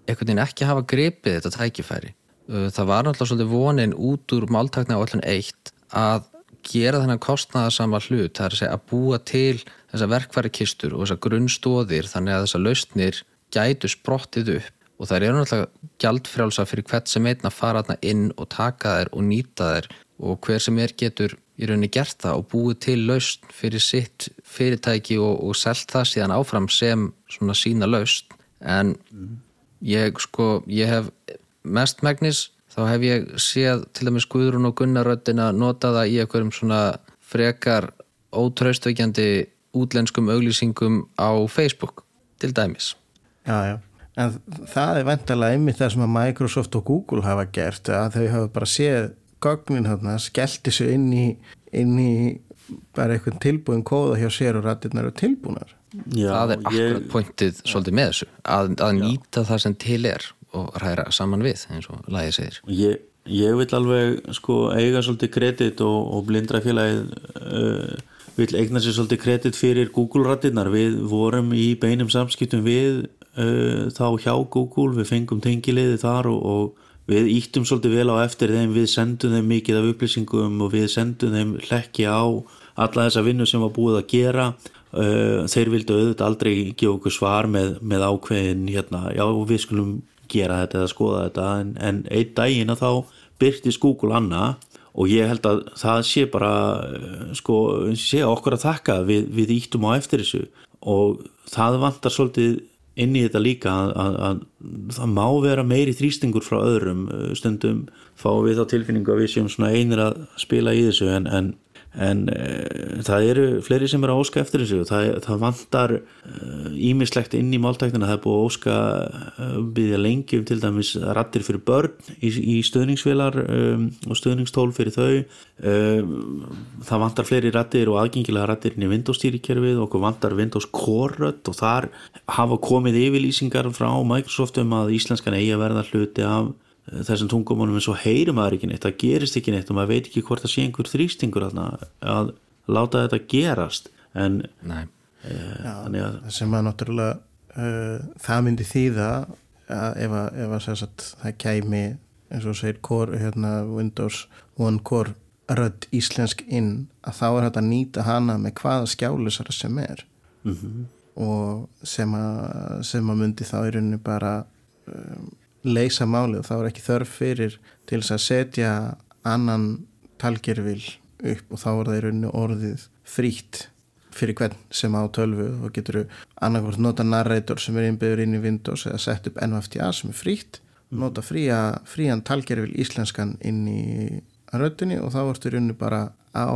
einhvern veginn ekki hafa grepið þetta tækifæri. Það var náttúrulega svolítið vonin út úr máltakna á öllun eitt að gera þennan kostnaðarsama hlut, það er að búa til þessa verkværi kistur og þessa grunnstóðir þannig að þessa lausnir gætu sprottið upp. Og það eru náttúrulega gjaldfrjálsa fyrir hvert sem einn að fara þarna inn og taka þær og nýta þær. Og hver sem er getur í rauninni gert það og búið til laust fyrir sitt fyrirtæki og, og selt það síðan áfram sem svona sína laust en ég sko, ég hef mest megnis, þá hef ég séð til dæmis Guðrún og Gunnaröttin að nota það í einhverjum svona frekar ótraustveikjandi útlenskum auglýsingum á Facebook til dæmis Já, já, en það er vantilega einmitt það sem að Microsoft og Google hafa gert að þau hafa bara séð gögnin hérna, skellt þessu inn í, inn í bara einhvern tilbúin kóða hjá sér og rættirnar og tilbúnar. Já, það er akkurat ég... pointið svolítið með þessu, að, að nýta það sem til er og ræra saman við eins og lagið segir. Ég, ég vil alveg sko eiga svolítið kredit og, og blindra félagið uh, vil eigna sér svolítið kredit fyrir Google rættirnar, við vorum í beinum samskiptum við uh, þá hjá Google, við fengum tengiliði þar og, og við íttum svolítið vel á eftir þeim, við sendum þeim mikið af upplýsingum og við sendum þeim hlekki á alla þessa vinnu sem var búið að gera. Uh, þeir vildu auðvitað aldrei gefa okkur svar með, með ákveðin hérna, já við skulum gera þetta eða skoða þetta en, en einn daginn að þá byrtist Google Anna og ég held að það sé bara sko, sé okkur að þakka við, við íttum á eftir þessu. Og það vantar svolítið inn í þetta líka að, að, að það má vera meiri þrýstingur frá öðrum. Stundum fá við þá tilfinningu að við séum svona einir að spila í þessu en, en en uh, það eru fleiri sem eru að óska eftir þessu. Það, það vantar ímislegt uh, inn í máltæknina. Það er búið að óska uh, byggja lengi um til dæmis rattir fyrir börn í, í stöðningsvilar um, og stöðningstól fyrir þau. Það vantar fleiri rattir og aðgengilega rattir inn í Windows stýrikerfið og vantar Windows Core rött og þar hafa komið yfirlýsingar frá Microsoft um að íslenskan eigi að verða hluti af þessum tungumónum en svo heyrir maður ekki neitt það gerist ekki neitt og maður veit ekki hvort það sé einhver þrýstingur að, að láta þetta gerast. En e, Já, að, sem að náttúrulega uh, það myndi þýða að ef, að, ef að sagt, það kæmi eins og segir core, hérna, Windows One Core rödd íslensk inn að þá er þetta að nýta hana með hvaða skjálusara sem er. Mm -hmm. og sem að, sem að myndi þá í rauninu bara um, leysa máli og þá er ekki þörf fyrir til þess að setja annan talgerfil upp og þá er það í rauninu orðið frítt fyrir hvern sem á tölvu og getur annarkvárt nota narrator sem er innbyður inn í Windows eða sett upp NFTA sem er frítt nota fría, frían talgerfil íslenskan inn í röttinni og þá ertu rauninu bara á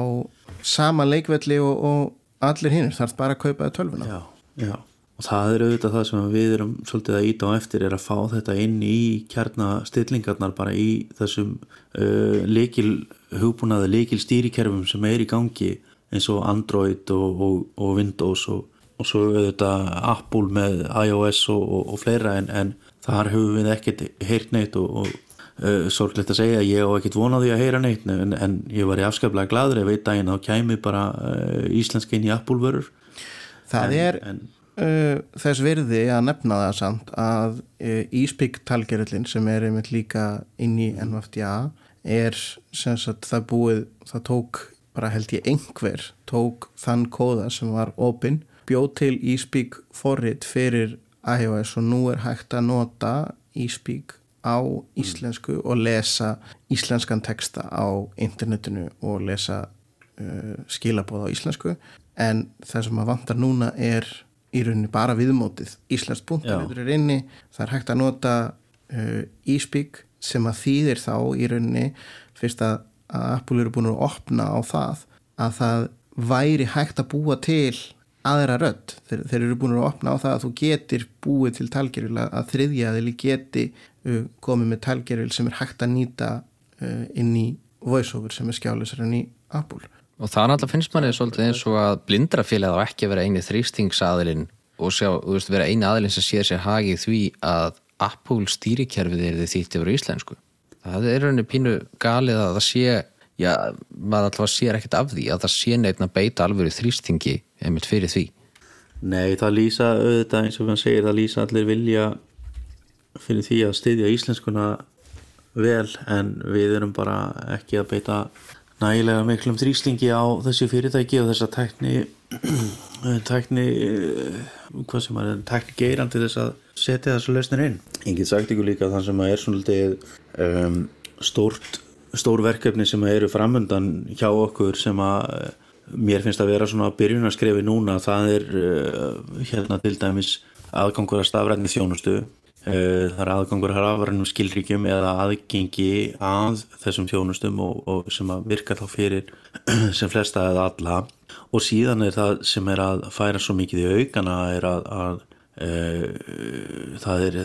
sama leikvelli og, og allir hinn þarf bara að kaupa tölvuna. Já, já og það er auðvitað það sem við erum svolítið að íta á eftir er að fá þetta inn í kjarnastillingarnar bara í þessum uh, leikil hugbúnaði, leikil stýrikerfum sem er í gangi eins og Android og, og, og Windows og, og svo auðvitað Apple með iOS og fleira en, en þar höfum við ekkert heyrt neitt og uh, sorglegt að segja ég á ekkert vonaði að heyra neitt en, en ég var í afskaplega gladur ef einn daginn þá kæmi bara uh, íslensk inn í Apple vörur Það en, er uh, þess virði að nefna það samt að uh, Íspík-talgerillin sem er einmitt líka inn í NFDA er sem sagt það búið, það tók bara held ég einhver tók þann kóða sem var opinn, bjóð til Íspík forrið fyrir iOS og nú er hægt að nota Íspík á íslensku og lesa íslenskan texta á internetinu og lesa uh, skilabóð á íslensku. En það sem að vantar núna er í rauninni bara viðmótið. Íslands punktur er inni. Það er hægt að nota uh, e-speak sem að þýðir þá í rauninni fyrst að, að Apple eru búin að opna á það að það væri hægt að búa til aðra rödd. Þeir, þeir eru búin að opna á það að þú getur búið til talgeril að þriðjaðili geti uh, komið með talgeril sem er hægt að nýta uh, inn í voiceover sem er skjálisar enn í Apple Og það náttúrulega finnst manni svolítið eins og að blindrafélagið á ekki að vera eini þrýstingsaðilinn og sjá, þú veist, vera eini aðilinn sem sér sér hagið því að Apple stýrikerfið er þið þýtt yfir íslensku. Það er rauninni pínu galið að það sé, já, maður alltaf sér ekkert af því að það sé neitt að beita alveg þrýstingi einmitt fyrir því. Nei, það lýsa auðvitað eins og hann segir, það lýsa allir vilja fyrir því að styðja íslenskuna vel en við erum bara ekki að beita nægilega miklum þrýslingi á þessu fyrirtæki og þessa tækni tækni hvað sem er tækni geirandi þess að setja þessu lausnir inn. Ég get sagt ykkur líka þann sem að er svona um, stórt stór verkefni sem eru framöndan hjá okkur sem að mér finnst að vera svona byrjunarskrefi núna. Það er uh, hérna til dæmis aðgangur að stafræðni þjónustu. Eh, það er aðgangur hrafarinn um skilríkjum eða aðgengi að þessum þjónustum og, og sem að virka þá fyrir sem flesta eða alla. Og síðan er það sem er að færa svo mikið í aukana er að, að e, það er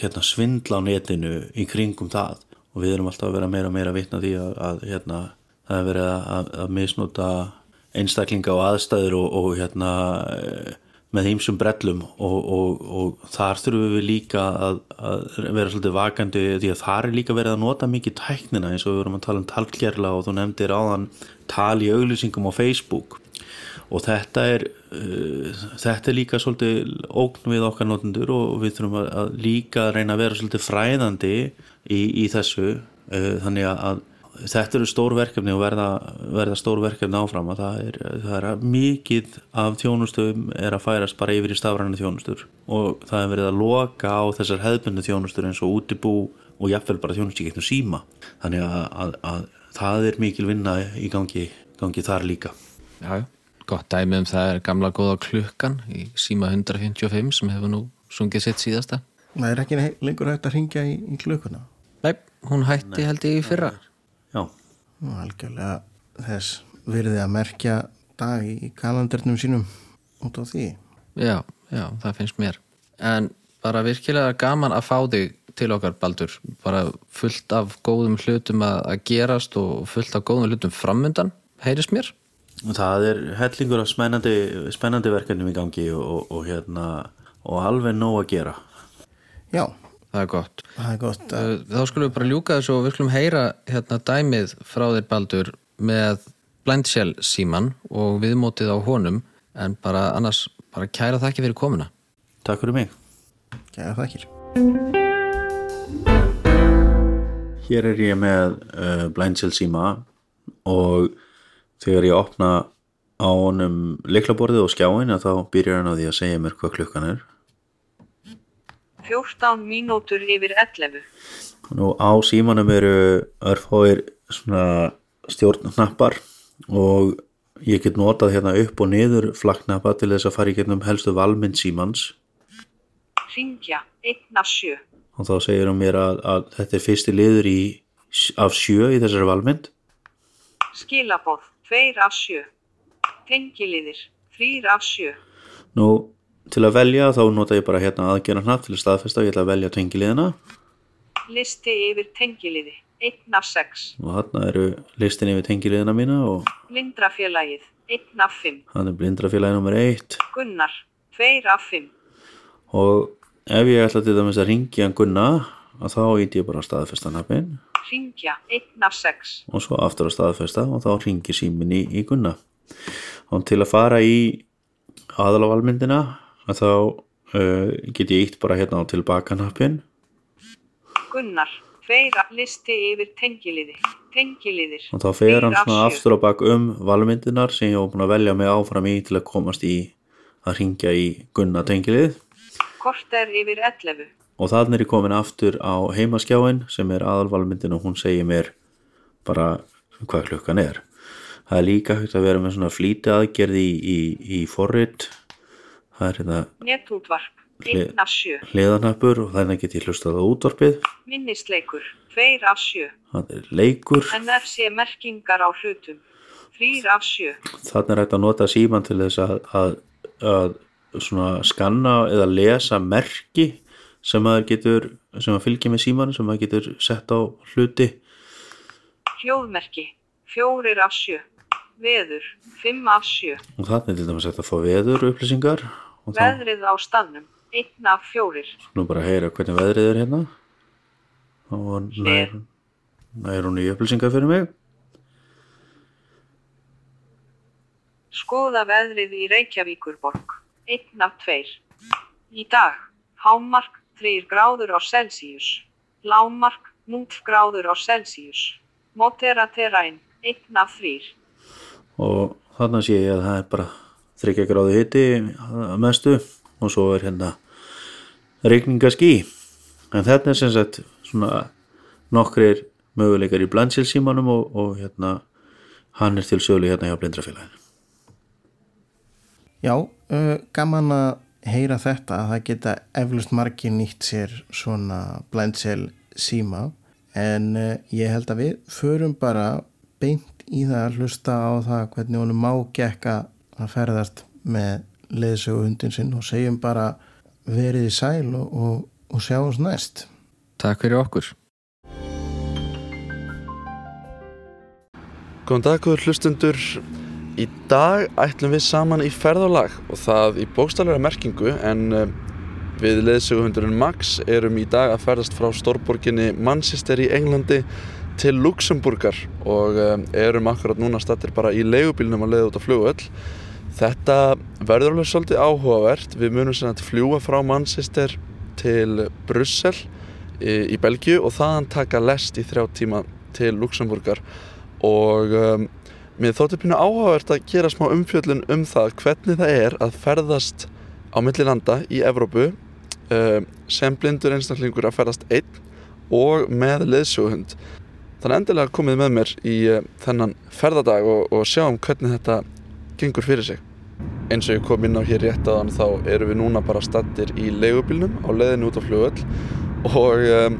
hérna, svindla á netinu í kringum það. Og við erum alltaf að vera meira og meira að vitna því að, að hérna, það er verið að, að misnúta einstaklinga og aðstæður og, og hérna e, með heimsum brellum og, og, og þar þurfum við líka að, að vera svolítið vakandi því að þar er líka verið að nota mikið tæknina eins og við vorum að tala um talkjærla og þú nefndir áðan tal í auglýsingum á Facebook. Og þetta er uh, þetta er líka svolítið ógn við okkar notendur og við þurfum að, líka reyna að vera svolítið fræðandi í, í þessu uh, þannig að þetta eru stór verkefni og verða, verða stór verkefni áfram að það er, það er mikið af þjónustum er að færast bara yfir í stafræna þjónustur og það er verið að loka á þessar hefðbundu þjónustur eins og útibú og jafnvel bara þjónusti gegnum síma. Þannig að, að, að það er mikil vinna í gangi, gangi þar líka. Já, gott dæmi um það er gamla góða klukkan í síma 155 sem hefur nú sungið sitt síðasta. Það er ekki lengur hægt að ringja í, í klukkuna. Nei, hún hætti Nei, held ég í fyrra Já. Nú algjörlega þess virði að merkja dag í kalendernum sínum út á því. Já, já, það finnst mér. En bara virkilega gaman að fá þig til okkar Baldur. Bara fullt af góðum hlutum að gerast og fullt af góðum hlutum framöndan, heyrist mér? Það er hellingur af spennandi, spennandi verkefnum í gangi og, og, og, hérna, og alveg nóg að gera. Já Það er gott. Það er gott að... Þá skulum við bara ljúka þessu og við skulum heyra hérna dæmið frá þér Baldur með blændsjál síman og viðmótið á honum en bara annars bara kæra þakki fyrir komuna. Takk fyrir mig. Kæra þakkir. Hér er ég með uh, blændsjál síma og þegar ég opna á honum liklaborðið og skjáin að þá byrjar hann á því að segja mér hvað klukkan er 14 mínútur yfir 11 Nú á símanum eru örfáir svona stjórnknappar og ég get notað hérna upp og niður flakknappa til þess að fara í getnum helstu valmynd símans. Ringja 1 af 7 og þá segir hann mér að, að þetta er fyrsti liður í, af 7 í þessari valmynd. Skilabóð 2 af 7 Tengiliðir 3 af 7 Nú til að velja þá nota ég bara hérna aðgjörna hnapp til að staðfesta og ég ætla að velja tengiliðina. Listi yfir tengiliði. 1 af 6 og þarna eru listin yfir tengiliðina mína og Blindrafélagið. 1 af 5 hann er blindrafélagi nr. 1 Gunnar. 2 af 5 og ef ég ætla til dæmis að ringja Gunna að þá íti ég bara að staðfesta hnappin Ringja 1 af 6 og svo aftur að staðfesta og þá ringir símin í, í Gunna. Og til að fara í aðalavalmyndina að þá uh, get ég ítt bara hérna á tilbaka hnappin Gunnar, feira listi yfir tengiliði, tengiliðir og þá fer hann svona aftur á bak um valmyndinar sem ég var búin að velja mig áfram í til að komast í að ringja í Gunna tengilið. Kort er yfir 11 og þannig er ég komin aftur á heimaskjáin sem er aðalvalmyndin og hún segir mér bara hvað klukkan er. Það er líka hægt að vera með svona flíti aðgerði í, í, í forrit það er hérna Netútvarp, 1 af 7 hliðanöppur og þannig get ég hlustað á útvarpið. Minnisleikur, 2 af 7 það er leikur. NFC merkingar á hlutum 3 af 7 þannig er hægt að nota síman til þess að, að, að svona skanna eða lesa merki sem maður getur sem að fylgja með símanu sem maður getur sett á hluti. Hljóðmerki, 4 af 7 Veður, 5 af 7 og þannig til dæmis hægt að fá veður upplýsingar Veðrið á staðnum, 1 af 4 nú bara heyra hvernig veðrið er hérna. Og nær, nær hún í upplýsingar fyrir mig. Skoða veðrið í Reykjavíkurborg, 1 af 2 Í dag, hámark 3 gráður á Celsius Lámark 0 gráður á Celsius. Motera terræn, 1 af 3 og þannig sé ég að það er bara þryggja gráði hitti að mestu og svo er hérna regningaský en þetta er sem sagt svona nokkrir möguleikar í blandsilsímanum og, og hérna hann er til sölu hérna hjá blindrafélaginu. Já, uh, gaman að heyra þetta að það geta eflust margir nýtt sér svona blindsel síma en uh, ég held að við förum bara beint í það að hlusta á það hvernig honum má gekka að ferðast með leðsögu hundin sinn og segjum bara verið í sæl og, og, og sjáumst næst. Takk fyrir okkur. Góðan dag, góður hlustundur. Í dag ætlum við saman í ferðalag og það í bókstallega merkingu en uh, við leðsöguhundurinn Max erum í dag að ferðast frá stórborginni Manchester í Englandi til Luxemburgar og uh, erum akkurat núna stattir bara í leigubílnum að leiða út á flugöll Þetta verður alveg svolítið áhugavert. Við munum sem að fljúa frá Manchester til Brussel í, í Belgiu og þaðan taka lest í þrjá tíma til Luxemburgar og um, mér þótti pínu áhugavert að gera smá umfjöllun um það hvernig það er að ferðast á milli landa í Evrópu um, sem blindur einstaklingur að ferðast einn og með leðsjóhund. Þannig endilega komið með mér í uh, þennan ferðadag og, og sjáum hvernig þetta gengur fyrir sig. Eins og ég kom inn á hér rétt aðan þá eru við núna bara stattir í leigubílnum á leiðinu út á flugöll og um,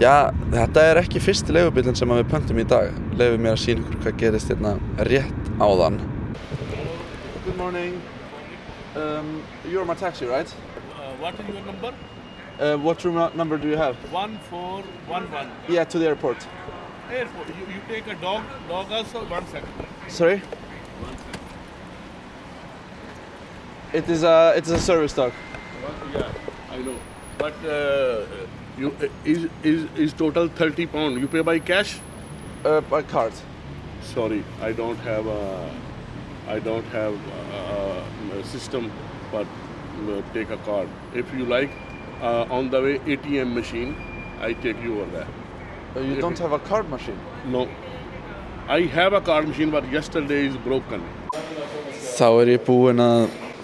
já, þetta er ekki fyrsti leigubílinn sem við pöntum í dag. Leifum mér að sína ykkur hvað gerist hérna rétt áðan. Good morning. Um, you're my taxi, right? Uh, what is your number? Uh, what room number do you have? One four one one. Yeah, to the airport. Airport. You, you take a dog. Dog also. One second. Sorry? It is a, it is a service dog. Yeah, I know. But uh, you is is is total thirty pound. You pay by cash? Uh, by card. Sorry, I don't have a. I don't have a, a system, but uh, take a card. If you like, uh, on the way ATM machine, I take you over there. Uh, you don't have a card machine? No, I have a card machine, but yesterday is broken. Þá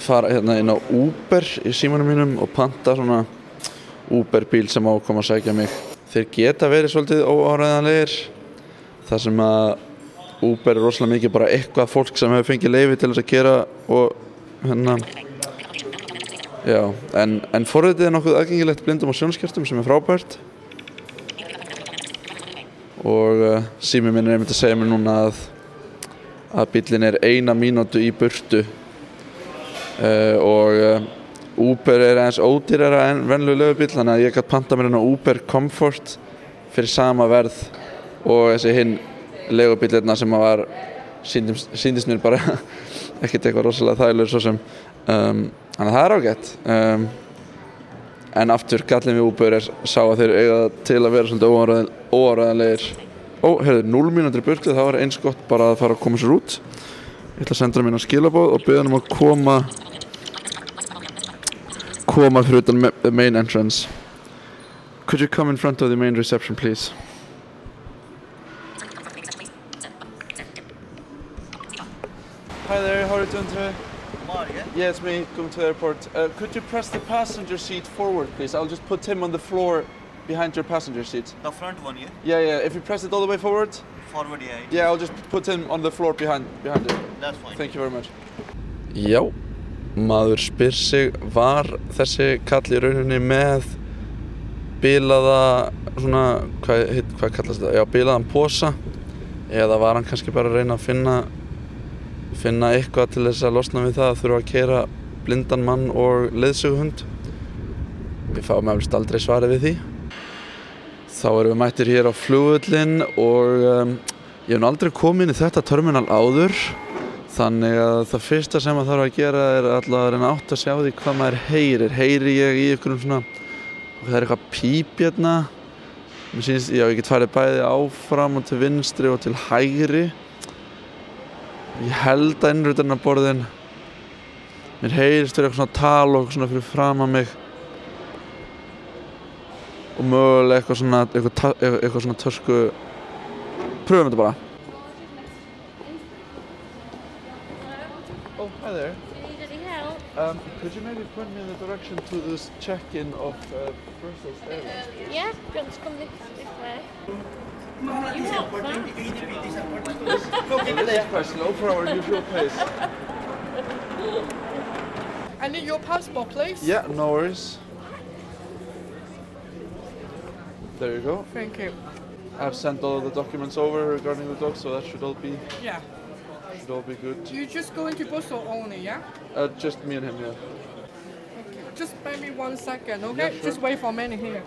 fara hérna inn á Uber í símanum mínum og panta svona Uber bíl sem á að sækja mig. Þeir geta verið svolítið óáræðanlegir þar sem að Uber er rosalega mikið bara eitthvað fólk sem hefur fengið leiði til þess að gera og hérna já, en, en forritið er nokkuð aðgengilegt blindum og sjónskjörtum sem er frábært og uh, sími minn er einmitt að segja mér núna að að bílinn er eina mínútu í burtu uh, og uh, Uber er eins ódýrara en venlulegu bíl þannig að ég gæti panta mér hérna Uber Comfort fyrir sama verð og þessi hinn legubílirna sem að var síndist, mér bara ekkert eitthvað rosalega þægilegur svo sem. Um, þannig að það er ágætt. Um, en aftur gallin við Uber er sá að þeir eiga til að vera svolítið óáræðanlegir. Ó, heyrðu, 0 mínútur í burtu þá er eins gott bara að fara að koma sér út ég ætla að senda mér að skilabóð og byrja hann um að koma koma fyrir utan the main entrance could you come in front of the main reception please Hi there, how are you doing today? Yeah, it's me going to the airport. Uh, could you press the passenger seat forward, please? I'll just put him on the floor behind your passenger seat. The front one, yeah? Yeah, yeah. If you press it all the way forward, Forward, yeah. yeah, I'll just put him on the floor behind behind it. That's fine. Thank you very much. Já, maður spyr sig, var þessi kall í rauninni með bilaða, svona, hvað, heit, hvað kallast þetta? Já, bilaðan posa eða var hann kannski bara að reyna að finna finna eitthvað til þess að losna við það að þurfa að keira blindan mann og leiðsöguhund við fáum eflust aldrei svarið við því þá erum við mættir hér á flugullin og um, ég hef aldrei komið inn í þetta terminal áður þannig að það fyrsta sem maður þarf að gera er alltaf að reyna átt að sjá því hvað maður heyrir. Heyri ég í einhverjum svona það er eitthvað píp hérna? Mér sýnist, já ég get farið bæði áfram og til vinstri og til hægri. Ég held að innröðunarborðin mér heyrist fyrir eitthvað svona tal og svona fyrir fram að mig og mögulega eitthvað svona eitthvað, eitthvað, svona törsku pröfum þetta bara Oh, hi there. Do you need any help? Um, could you maybe point me in the direction to this check-in of uh, Brussels Airlines? Yeah? Do you want to come this, this way? You help? It is quite slow for our usual pace. I need your passport, please. Yeah, no worries. There you go. Thank you. I've sent all the documents over regarding the dog, so that should all be Yeah. should all be good. You just going to Brussels only, yeah? Uh, just me and him, yeah. Okay. Just maybe one second, okay? sure. Just wait for a minute here.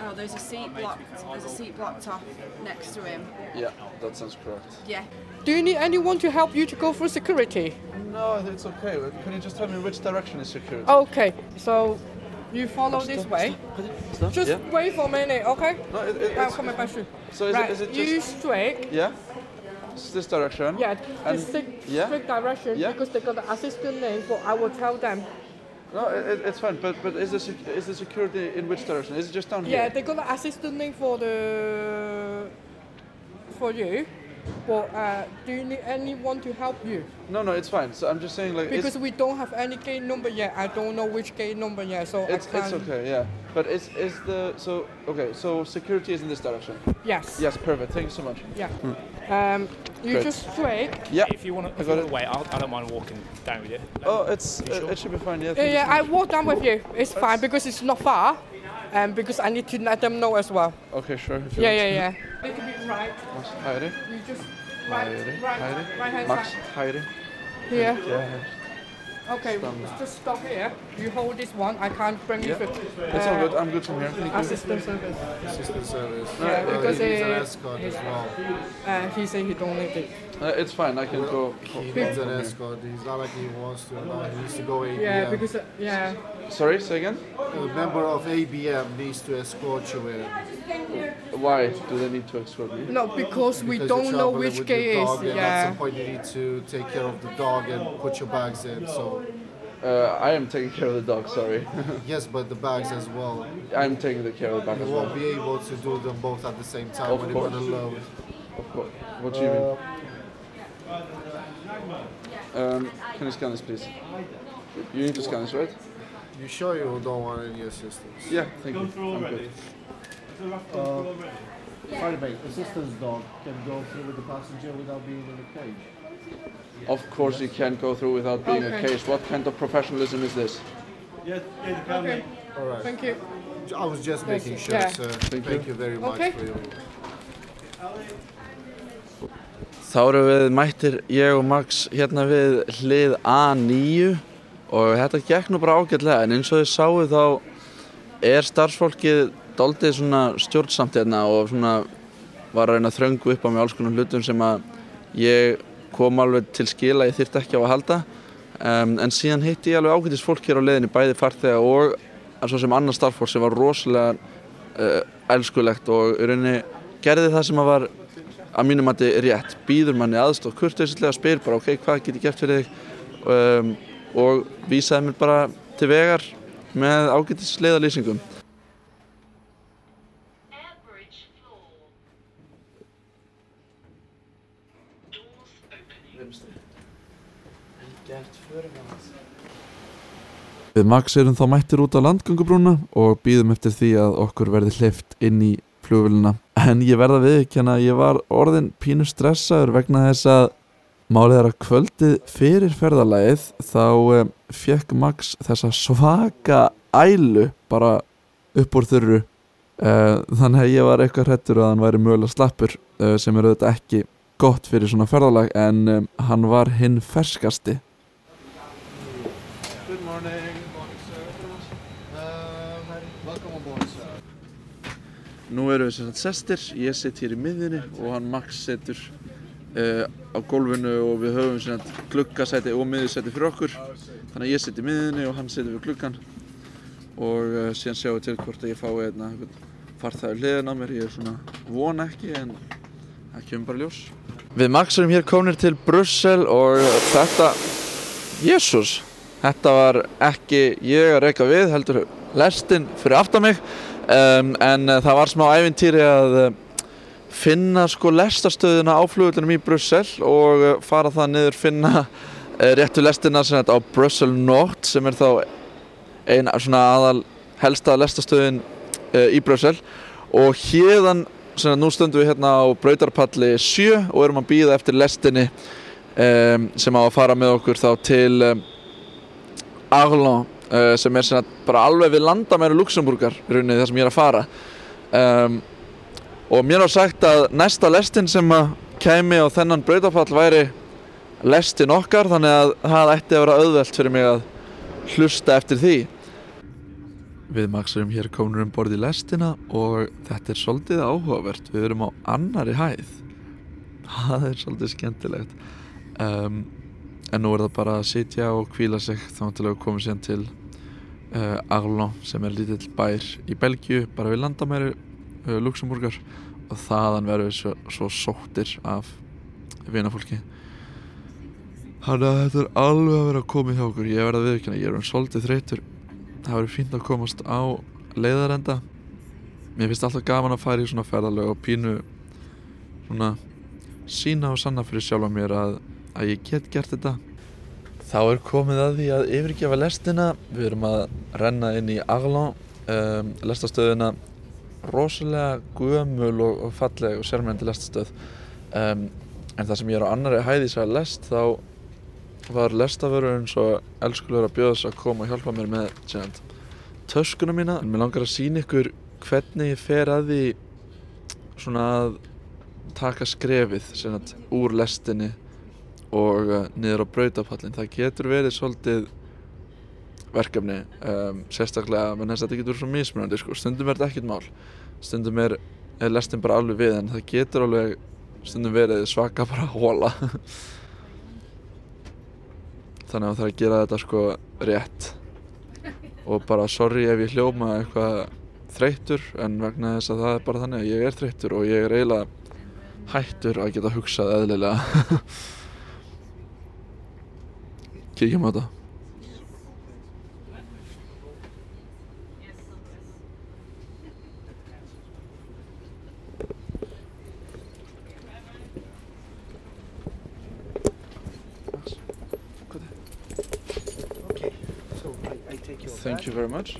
Oh, there's a seat blocked. There's a seat blocked off next to him. Yeah, that sounds correct. Yeah. Do you need anyone to help you to go through security? No, it's okay. Can you just tell me which direction is security? Okay, so you follow this way. Just Yeah. wait for a minute, okay? No, it, it, I'm coming back through. so is right, it, is it you just... straight, Yeah? It's this direction. Yeah, And- just take yeah? straight direction Yeah. because they got the assistant name, but I will tell them. No, it, it's fine. But but is the is the security in which direction? Is it just down Yeah, here? Yeah, they got the assistant name for the for you. But uh, do you need anyone to help you? No, no, it's fine. So I'm just saying like Because we don't have any gate number yet. I don't know which gate number yet, so it's I can't. it's okay. Yeah. But is is the so okay? So security is in this direction. Yes. Yes, perfect. Thank you so much. Yeah. Um, you Great. just straight. Yeah. If you want I to, if got you it. want to wait, I'll, I don't mind walking down with you. Oh, it's You uh, sure? it should be fine. Yeah. Yeah, yeah, so I walk down with you. It's fine because it's not far. Um, because I need to let them know as well. Okay, sure. if you Yeah, want. yeah, yeah. Little bit right. Heidi. You just right, Heidi. right, Heidi. right hand Max. side. Heidi. Here. Yeah. Okay, just stop here. You hold this one. I can't bring you Yeah. the It's all good. I'm good from here. Thank you. assistant service. Assistant service. Yeah, Uh, because he needs an uh, escort as well. uh, he said he don't need it. Uh, it's fine. I can go. He needs an escort. He's not like he wants to. No, he needs to go ABM. Yeah, because uh, yeah. Sorry. Say again. a member of ABM needs to escort you in. Why do they need to escort me? No, because we Because don't you're know traveling which with your gate is. dog, and At some point, you need to take care of the dog and put your bags in. So Uh, I am taking care of the dog. Sorry. yes, but the bags as well. I'm taking the care of the back You as well. You won't be able to do them both at the same time Of when you're course. gonna load. Of course. What do you mean? Um, can you scan this, please? You need to scan this, right? You sure you don't want any assistance? Yeah, thank you. I'm good. Uh, Firebait, assistance dog can go through with the passenger without being in a cage. Of course, you can't go through without being a Okay. case. What kind of professionalism is this? Okay. All right. Thank you. I was just Yes, making sure, yeah. sir. Thank Thank, you. you very much Okay. for your. Þá erum við mættir, ég og Max, hérna við hlið A9 og þetta gekk nú bara ágætlega en eins og þið sáu þá er starfsfólkið doldið svona stjórnsamt hérna og svona var að reyna að þröngu upp á mig alls konar hlutum sem að ég kom alveg til skila, ég þyrfti ekki á að halda. Um, en síðan hitti ég alveg ágætis fólk hér á leiðinni, bæði farþega og að svo sem annar starfsfólk sem var rosalega uh, elskulegt og í rauninni gerði það sem að var að mínum mati rétt, býður manni aðstof kurteislega, spyr bara ok, hvað get ég gert fyrir þig? Um, og vísaði mér bara til vegar með ágætis leiðalýsingum Við Max erum þá mættir út á landgöngubrúna og býðum eftir því að okkur verði hleyft inn í flugvöluna. En ég verða við ekki að ég var orðin pínu stressaður vegna þess að málið er að kvöldið fyrir ferðalagið þá um, fekk Max þessa svaka ælu bara upp úr þurru. Uh, þannig að ég var eitthvað hrettur að hann væri mögulega slappur uh, sem er auðvitað ekki gott fyrir svona ferðalag en um, hann var hinn ferskasti. Good morning. Good morning, sir. Um, welcome aboard, sir. Nú erum við sagt sestir, ég sitt hér í miðjunni og hann Max setur uh, á gólfinu og við höfum sagt gluggasæti og miðjusæti fyrir okkur. Þannig að ég sitt í miðjunni og hann situr við gluggan og uh, síðan sjáum við til hvort að ég fái einna farþægur hliðin á mér, ég er svona von ekki en það kemur bara ljós. Við Max erum hér komnir til Brussel og þetta Jésús, þetta var ekki ég að reyka við, heldur lestin fyrir aftan mig um, en uh, það var smá ævintýri að uh, finna sko lestastöðuna á flugvöldunum í Brussel og uh, fara það niður finna réttu lestina þetta á Brussel Nord sem er þá ein svona aðal helsta lestastöðin í Brussel. Og hérðan nú stöndum við hérna á brautarpalli 7 og erum að býða eftir lestinni um, sem á að fara með okkur þá til um, Arlon er sem að bara alveg við landamæru Luxemburgar rauninni þar sem ég er að fara um, og mér var sagt að næsta lestin sem að kæmi á þennan brautarpall væri lestin okkar þannig að það ætti að vera auðvelt fyrir mig að hlusta eftir því Við Max erum hér komin um borð í lestina og þetta er svolítið áhugavert. Við erum á annari hæð. Það er svolítið skemmtilegt. Um, en nú er það bara að sitja og kvíla sig þá til að komum síðan til uh, Arlon sem er lítill bær í Belgíu, bara við landamæri uh, Luxemburgar og þaðan verðum við svo, svo sóttir af vinafólki. Þannig að þetta er alveg að vera að koma hjá okkur. Ég verða viðkynna, ég er um svolítið þreytur Það verður fínt að komast á leiðarenda. Mér finnst alltaf gaman að fara í svona ferðalög og pínu svona sína og sanna fyrir sjálfa mér að, að ég get gert þetta. Þá er komið að því að yfirgefa lestina. Við erum að renna inn í Arlon um, lestastöðina. Rosalega guðmul og, og falleg og sérmyndi lestastöð. Um, en það sem ég er á annari hæði sér lest þá var lestaförurinn svo elskulegur að bjóða þess að koma og hjálpa mér með tjent, töskuna mína. En mér langar að sína ykkur hvernig ég fer að því svona að taka skrefið tjent, úr lestinni og uh, niður á brautapallin það getur verið svolítið verkefni um, sérstaklega menn þess að þetta getur svo mismunandi sko. stundum er þetta ekkert mál. Stundum er, er lestin bara alveg við en það getur alveg stundum verið svaka bara hóla þannig að það þarf að gera þetta sko rétt. Og bara sorry ef ég hljóma eitthvað þreytur en vegna þess að það er bara þannig að ég er þreytur og ég er eiginlega hættur að geta hugsað eðlilega kíkjum á Thank you very much.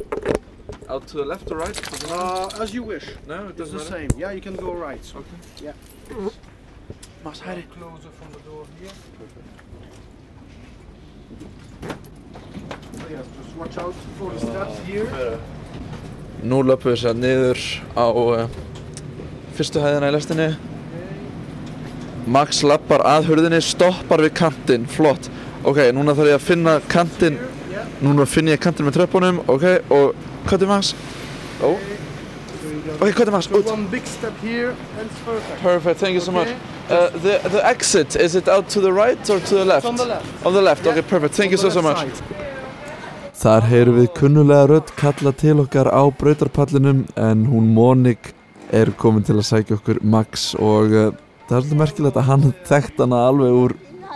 Out to the left or right? Uh, as you wish. No, it It's doesn't the matter. same. Yeah, you can go right. So. Okay. Yeah. Must hide it. Closer from the door here. So Nú löpum við sér niður á uh, fyrstu hæðina í lestinni. Max lappar að hurðinni, stoppar við kantinn, flott. Ok, núna þarf ég að finna kantinn. Núna finn ég kantinn með tröppunum, ok, og hvað er Max? Ó, ok, hvað er Max? So one big step here and it's perfect. Perfect, thank you so much Okay. uh, the, the exit, is it out to the right or to the left? on the left. On the left, Yeah. okay, perfect, thank you On so, the so left much side. Þar heyrum við kunnulega rödd kalla til okkar á brautarpallinum en hún Mónik er komin til að sækja okkur Max og uh, það er svolítið merkilegt að hann þekkt hana alveg úr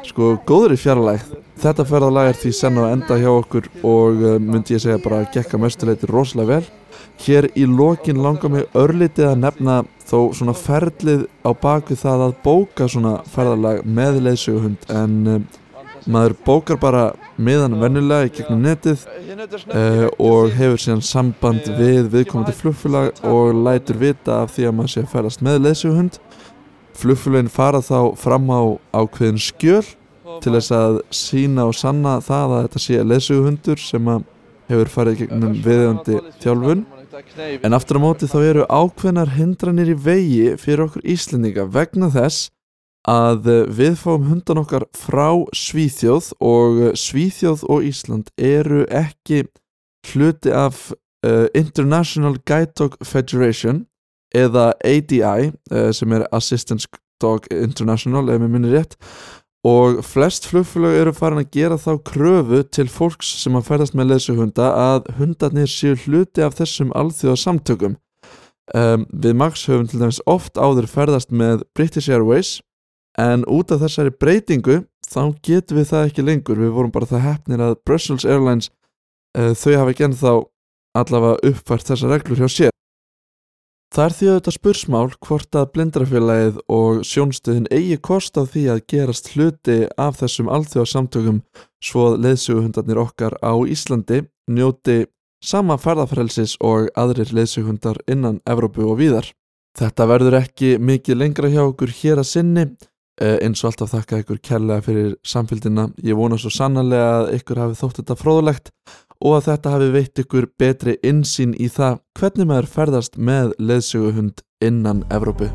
sko góðri fjarlægð. Þetta ferðalag er því senn á enda hjá okkur og uh, myndi ég segja bara að gekka mestuleiti rosalega vel. Hér í lokin langar mig örlítið að nefna þó svona ferlið á baku það að bóka svona ferðalag með leiðsöguhund. En uh, maður bókar bara miðan vennulega í gegnum netið uh, og hefur síðan samband við viðkomandi flugfélag og lætur vita af því að maður sé að ferðast með leðsugahund flugfélagin fara þá fram á ákveðin skjöl til þess að sína og sanna það að þetta sé leðsugahundur sem að hefur farið gegnum viðjöndi þjálfun. En aftur á móti þá eru ákveðnar hindranir í vegi fyrir okkur Íslendinga vegna þess að eh, við fáum hundan okkar frá Svíþjóð og eh, Svíþjóð og Ísland eru ekki hluti af uh, International Guide Dog Federation eða ADI uh, sem er Assistance Dog International ef mér minnir rétt og flest flugfélög eru farin að gera þá kröfu til fólks sem að ferðast með leðsuhunda að hundarnir séu hluti af þessum alþjóðasamtökum. Um, Við Max höfum til dæmis oft áður ferðast með British Airways en út af þessari breytingu þá getum við það ekki lengur. Við vorum bara það hefnir að Brussels Airlines uh, þau hafa ekki ennþá allavega uppfært þessar reglur hjá sér Það er því að þetta spursmál hvort að blindrafélagið og sjónstöðin eigi kost á því að gerast hluti af þessum alþjóðarsamtökum svo að leðsuguhundarnir okkar á Íslandi njóti sama ferðafrelsis og aðrir leðsuguhundar innan Evrópu og víðar. Þetta verður ekki mikið lengra hjá okkur hér að sinni Eh, eins og alltaf þakka ykkur kærlega fyrir samfélgina. Ég vona svo sannarlega að ykkur hafi þótt þetta fróðulegt og að þetta hafi veitt ykkur betri insýn í það hvernig maður ferðast með leðsöguhund innan Evrópu.